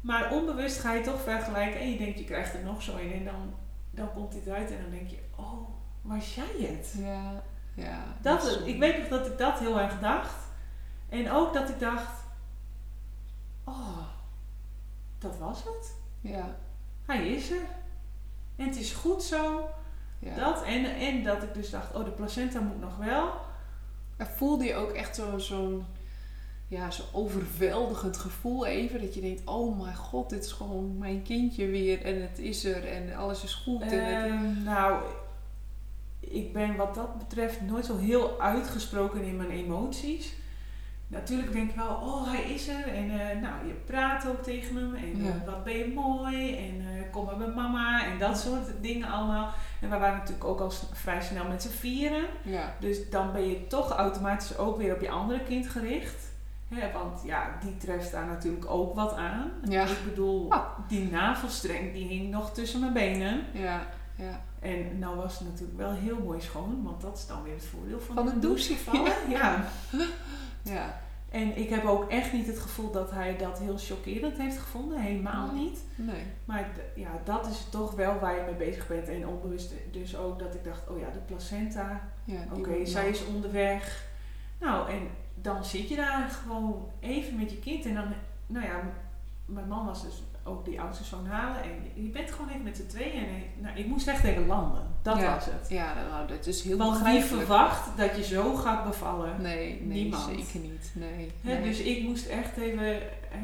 Maar onbewust ga je toch vergelijken en je denkt, je krijgt er nog zo een. En dan, dan komt dit uit en dan denk je, oh, was jij het? Ja. Ja. Dat, is- ik weet nog dat ik dat heel erg dacht. En ook dat ik dacht, oh, dat was het. Ja. Hij is er. En het is goed zo. Ja. Dat. En, en dat ik dus dacht, oh, de placenta moet nog wel. En voelde je ook echt zo- zo'n ja, zo overweldigend gevoel even? Dat je denkt, oh mijn god, dit is gewoon mijn kindje weer. En het is er en alles is goed. en het, Ehm, nou, ik ben wat dat betreft nooit zo heel uitgesproken in mijn emoties. Natuurlijk denk ik wel, oh hij is er. En eh, nou, je praat ook tegen hem. En Ja. eh, wat ben je mooi. En eh, kom maar bij mama. En dat soort dingen allemaal. En we waren natuurlijk ook al vrij snel met z'n vieren. ja. Dus dan ben je toch automatisch ook weer op je andere kind gericht. Hè, want ja, die treft daar natuurlijk ook wat aan. Ja. Ik bedoel, Ah. die navelstreng die hing nog tussen mijn benen. Ja. Ja. En nou was het natuurlijk wel heel mooi schoon, want dat is dan weer het voordeel van, Van de douche. vallen. Ja. Ja. En ik heb ook echt niet het gevoel dat hij dat heel chockerend heeft gevonden. Helemaal niet. Nee. Maar ja, dat is toch wel waar je mee bezig bent. En onbewust dus ook dat ik dacht, oh ja, de placenta. Ja, Oké, zij is onderweg. Nou, en dan zit je daar gewoon even met je kind. En dan, nou ja, mijn man was dus ook die oudste zoon halen. En je bent gewoon even met z'n tweeën. En ik- nou, ik moest echt even landen. Dat Ja. was het. Ja, nou, dat is heel Want wie verwacht dat je zo gaat bevallen? Nee, nee Niemand. zeker niet. Nee. Dus ik moest echt even... eh,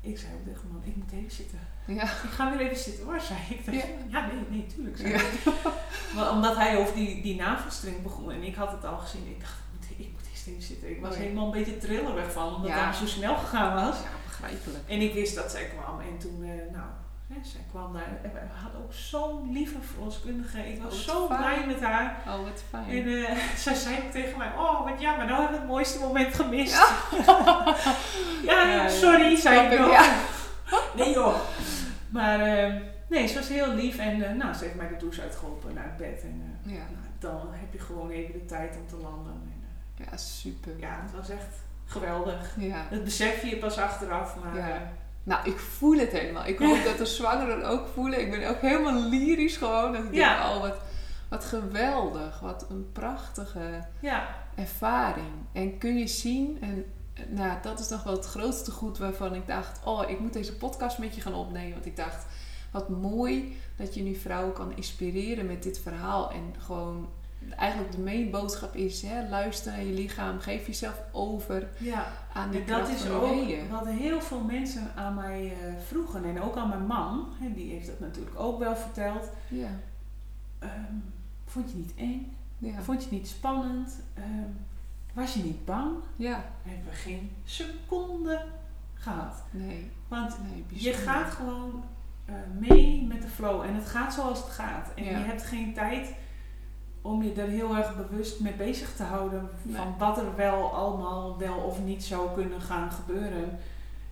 ik zei ook tegen man, ik moet even zitten. ja. Ik ga weer even zitten hoor, zei ik. tegen Ja. nee, nee, tuurlijk. Zei Ja. Maar omdat hij over die, die navelstreng begon en ik had het al gezien. Ik dacht, ik moet, ik moet eerst even zitten. Ik was Oh helemaal een beetje triller van, omdat Ja. het zo snel gegaan was. Begrijpelijk. En ik wist dat zij kwam. En toen, eh, nou, hè, zij kwam daar. En we hadden ook zo'n lieve verloskundige. Ik was Oh, zo fijn. blij met haar. Oh, wat fijn. En eh, zij zei ook tegen mij, oh wat jammer, nou hebben we het mooiste moment gemist. Ja, Ja, ja, sorry, zei ik nog. Nee joh. Maar eh, nee, ze was heel lief en nou, ze heeft mij de douche uitgeholpen naar het bed. En nou, dan heb je gewoon even de tijd om te landen. En, ja, super. ja, het was echt geweldig. Ja. Dat besef je pas achteraf, maar Ja. eh, Nou, ik voel het helemaal. Ik hoop dat de zwangeren ook voelen. Ik ben ook helemaal lyrisch gewoon. Dat ik Ja. denk, oh, wat, wat geweldig. Wat een prachtige ja, ervaring. En kun je zien, en eh, nou, dat is nog wel het grootste goed waarvan ik dacht, oh, ik moet deze podcast met je gaan opnemen. Want ik dacht, wat mooi dat je nu vrouwen kan inspireren met dit verhaal. En gewoon, eigenlijk de main boodschap is, hè, luister naar je lichaam, geef jezelf over ja. aan de En dat is ook weeën. wat heel veel mensen aan mij eh, vroegen. En ook aan mijn man, hè, die heeft dat natuurlijk ook wel verteld. Ja, Ehm, vond je niet eng? ja, Vond je niet spannend? Ehm, was je niet bang? ja, Hebben we geen seconde gehad. nee, Want nee, je gaat gewoon eh, mee met de flow. En het gaat zoals het gaat. En Ja. je hebt geen tijd om je er heel erg bewust mee bezig te houden. Van wat er wel allemaal wel of niet zou kunnen gaan gebeuren.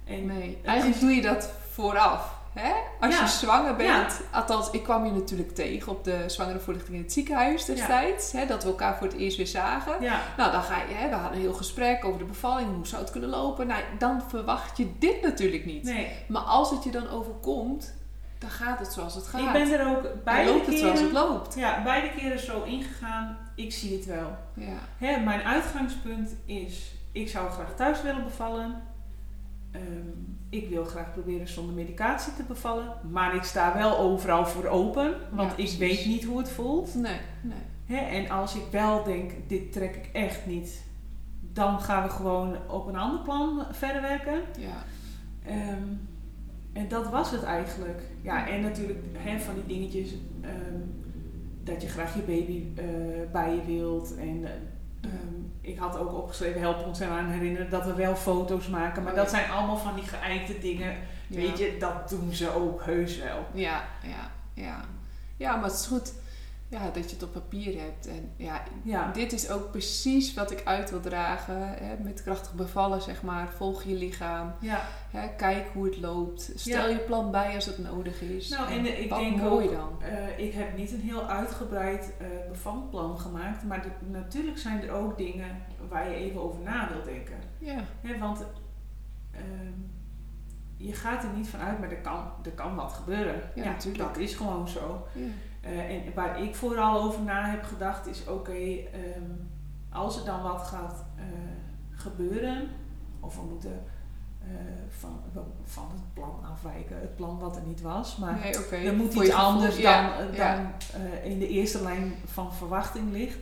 En Nee, eigenlijk doe je dat vooraf. Hè? Als Ja. je zwanger bent, althans, ik kwam je natuurlijk tegen op de zwangerenvoorlichting in het ziekenhuis destijds, hè, dat we elkaar voor het eerst weer zagen. ja, Nou, dan ga je, hè, we hadden een heel gesprek over de bevalling, hoe zou het kunnen lopen. Nou, dan verwacht je dit natuurlijk niet. nee. Maar als het je dan overkomt, dan gaat het zoals het gaat. Ik ben er ook dan beide loopt het zoals het loopt. ja, beide keren zo ingegaan. Ik zie het wel. Ja, Hè, mijn uitgangspunt is, ik zou graag thuis willen bevallen. Ehm, ik wil graag proberen zonder medicatie te bevallen. Maar ik sta wel overal voor open. Want Ja, ik weet niet hoe het voelt. nee, nee. Hè, en als ik wel denk, dit trek ik echt niet. Dan gaan we gewoon op een ander plan verder werken. Ja, Ehm, en dat was het eigenlijk. Ja, en natuurlijk hè, van die dingetjes. ehm, dat je graag je baby eh, bij je wilt. En eh, Ehm, ik had ook opgeschreven, help ons eraan herinneren dat we wel foto's maken. Maar Oh, dat ja. zijn allemaal van die geëikte dingen. Ja. Weet je, dat doen ze ook heus wel. Ja, ja, ja. Ja, maar het is goed ja, dat je het op papier hebt. En ja, Ja, dit is ook precies wat ik uit wil dragen. Hè, met krachtig bevallen, zeg maar. Volg je lichaam. ja. Hè, kijk hoe het loopt. Stel Ja. je plan bij als het nodig is. Nou, en ik wat denk mooi ook, dan. eh, ik heb niet een heel uitgebreid eh bevalplan gemaakt. Maar de- natuurlijk zijn er ook dingen waar je even over na wil denken. Ja, Hè, want ehm, je gaat er niet van uit, maar er kan, er kan wat gebeuren. Ja, natuurlijk. dat is gewoon zo. ja. Eh, en waar ik vooral over na heb gedacht is, oké, ehm, als er dan wat gaat eh, gebeuren, of we moeten eh, van, van het plan afwijken, het plan wat er niet was, maar Nee, er moet Voor iets gevoel, anders dan, ja, dan ja. in de eerste lijn van verwachting ligt.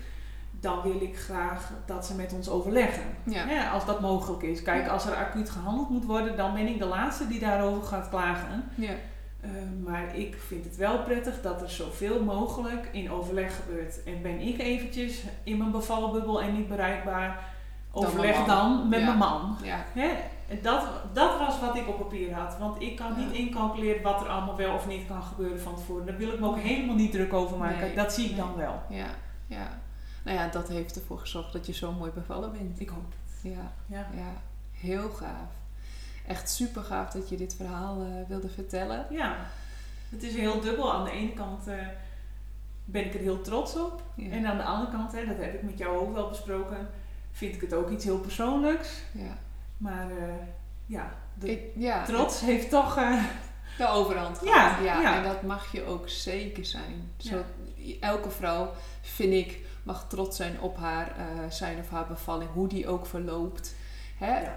Dan wil ik graag dat ze met ons overleggen. Ja. Als dat mogelijk is. Kijk, als er acuut gehandeld moet worden, dan ben ik de laatste die daarover gaat klagen. Ja. Eh, maar ik vind het wel prettig dat er zoveel mogelijk in overleg gebeurt. En ben ik eventjes in mijn bevallenbubbel en niet bereikbaar, overleg dan met Ja. mijn man. Ja. Hè? En Dat, dat was wat ik op papier had. Want ik kan Ja. niet incalculeren wat er allemaal wel of niet kan gebeuren van tevoren. Daar wil ik me ook helemaal niet druk over maken. Nee. Dat zie ik Nee. dan wel. Ja. ja. Nou ja, dat heeft ervoor gezorgd dat je zo mooi bevallen bent. Ik hoop het. Ja. Ja. Ja, heel gaaf. Echt super gaaf dat je dit verhaal eh, wilde vertellen. ja, het is heel dubbel. Aan de ene kant eh, ben ik er heel trots op. Ja. En aan de andere kant, hè, dat heb ik met jou ook wel besproken, vind ik het ook iets heel persoonlijks. ja. Maar eh, ja, de Ik, ja, trots heeft toch... de overhand gehad. Ja, ja. En dat mag je ook zeker zijn. Zo. Elke vrouw, vind ik, mag trots zijn op haar zijn of haar bevalling. Hoe die ook verloopt. Hè? Ja.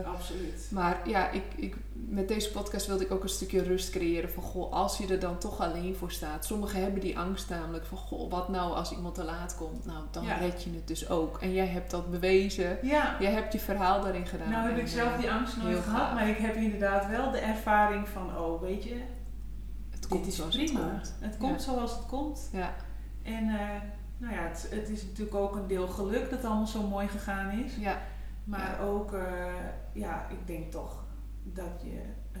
Eh, absoluut. Maar ja, ik, ik, met deze podcast wilde ik ook een stukje rust creëren. Van goh, als je er dan toch alleen voor staat. Sommigen hebben die angst namelijk van goh, wat nou als iemand te laat komt? Nou, dan Ja. red je het dus ook. En jij hebt dat bewezen. Ja, Jij hebt je verhaal daarin gedaan. nou heb ik zelf eh, die angst nooit gehad. gaaf. Maar ik heb inderdaad wel de ervaring van, oh weet je, Het komt dit is zoals prima. het komt. Het komt zoals het komt. Ja, En eh, nou ja, het, het is natuurlijk ook een deel geluk dat het allemaal zo mooi gegaan is. ja, Maar Ja. ook, eh, ja, ik denk toch dat je eh,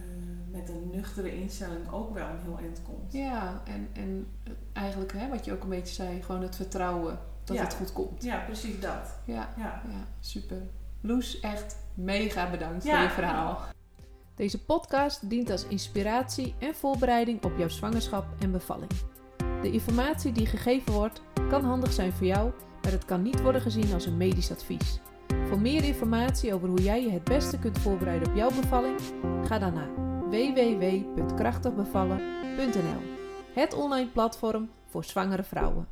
met een nuchtere instelling ook wel een heel eind komt. ja. En, en eigenlijk hè, wat je ook een beetje zei, gewoon het vertrouwen dat Ja. het goed komt. Ja, precies dat. Ja, Ja. ja, super. Loes, echt mega bedankt voor je verhaal. Deze podcast dient als inspiratie en voorbereiding op jouw zwangerschap en bevalling. De informatie die gegeven wordt kan handig zijn voor jou, maar het kan niet worden gezien als een medisch advies. Voor meer informatie over hoe jij je het beste kunt voorbereiden op jouw bevalling, ga dan naar www.krachtigbevallen.nl. Het online platform voor zwangere vrouwen.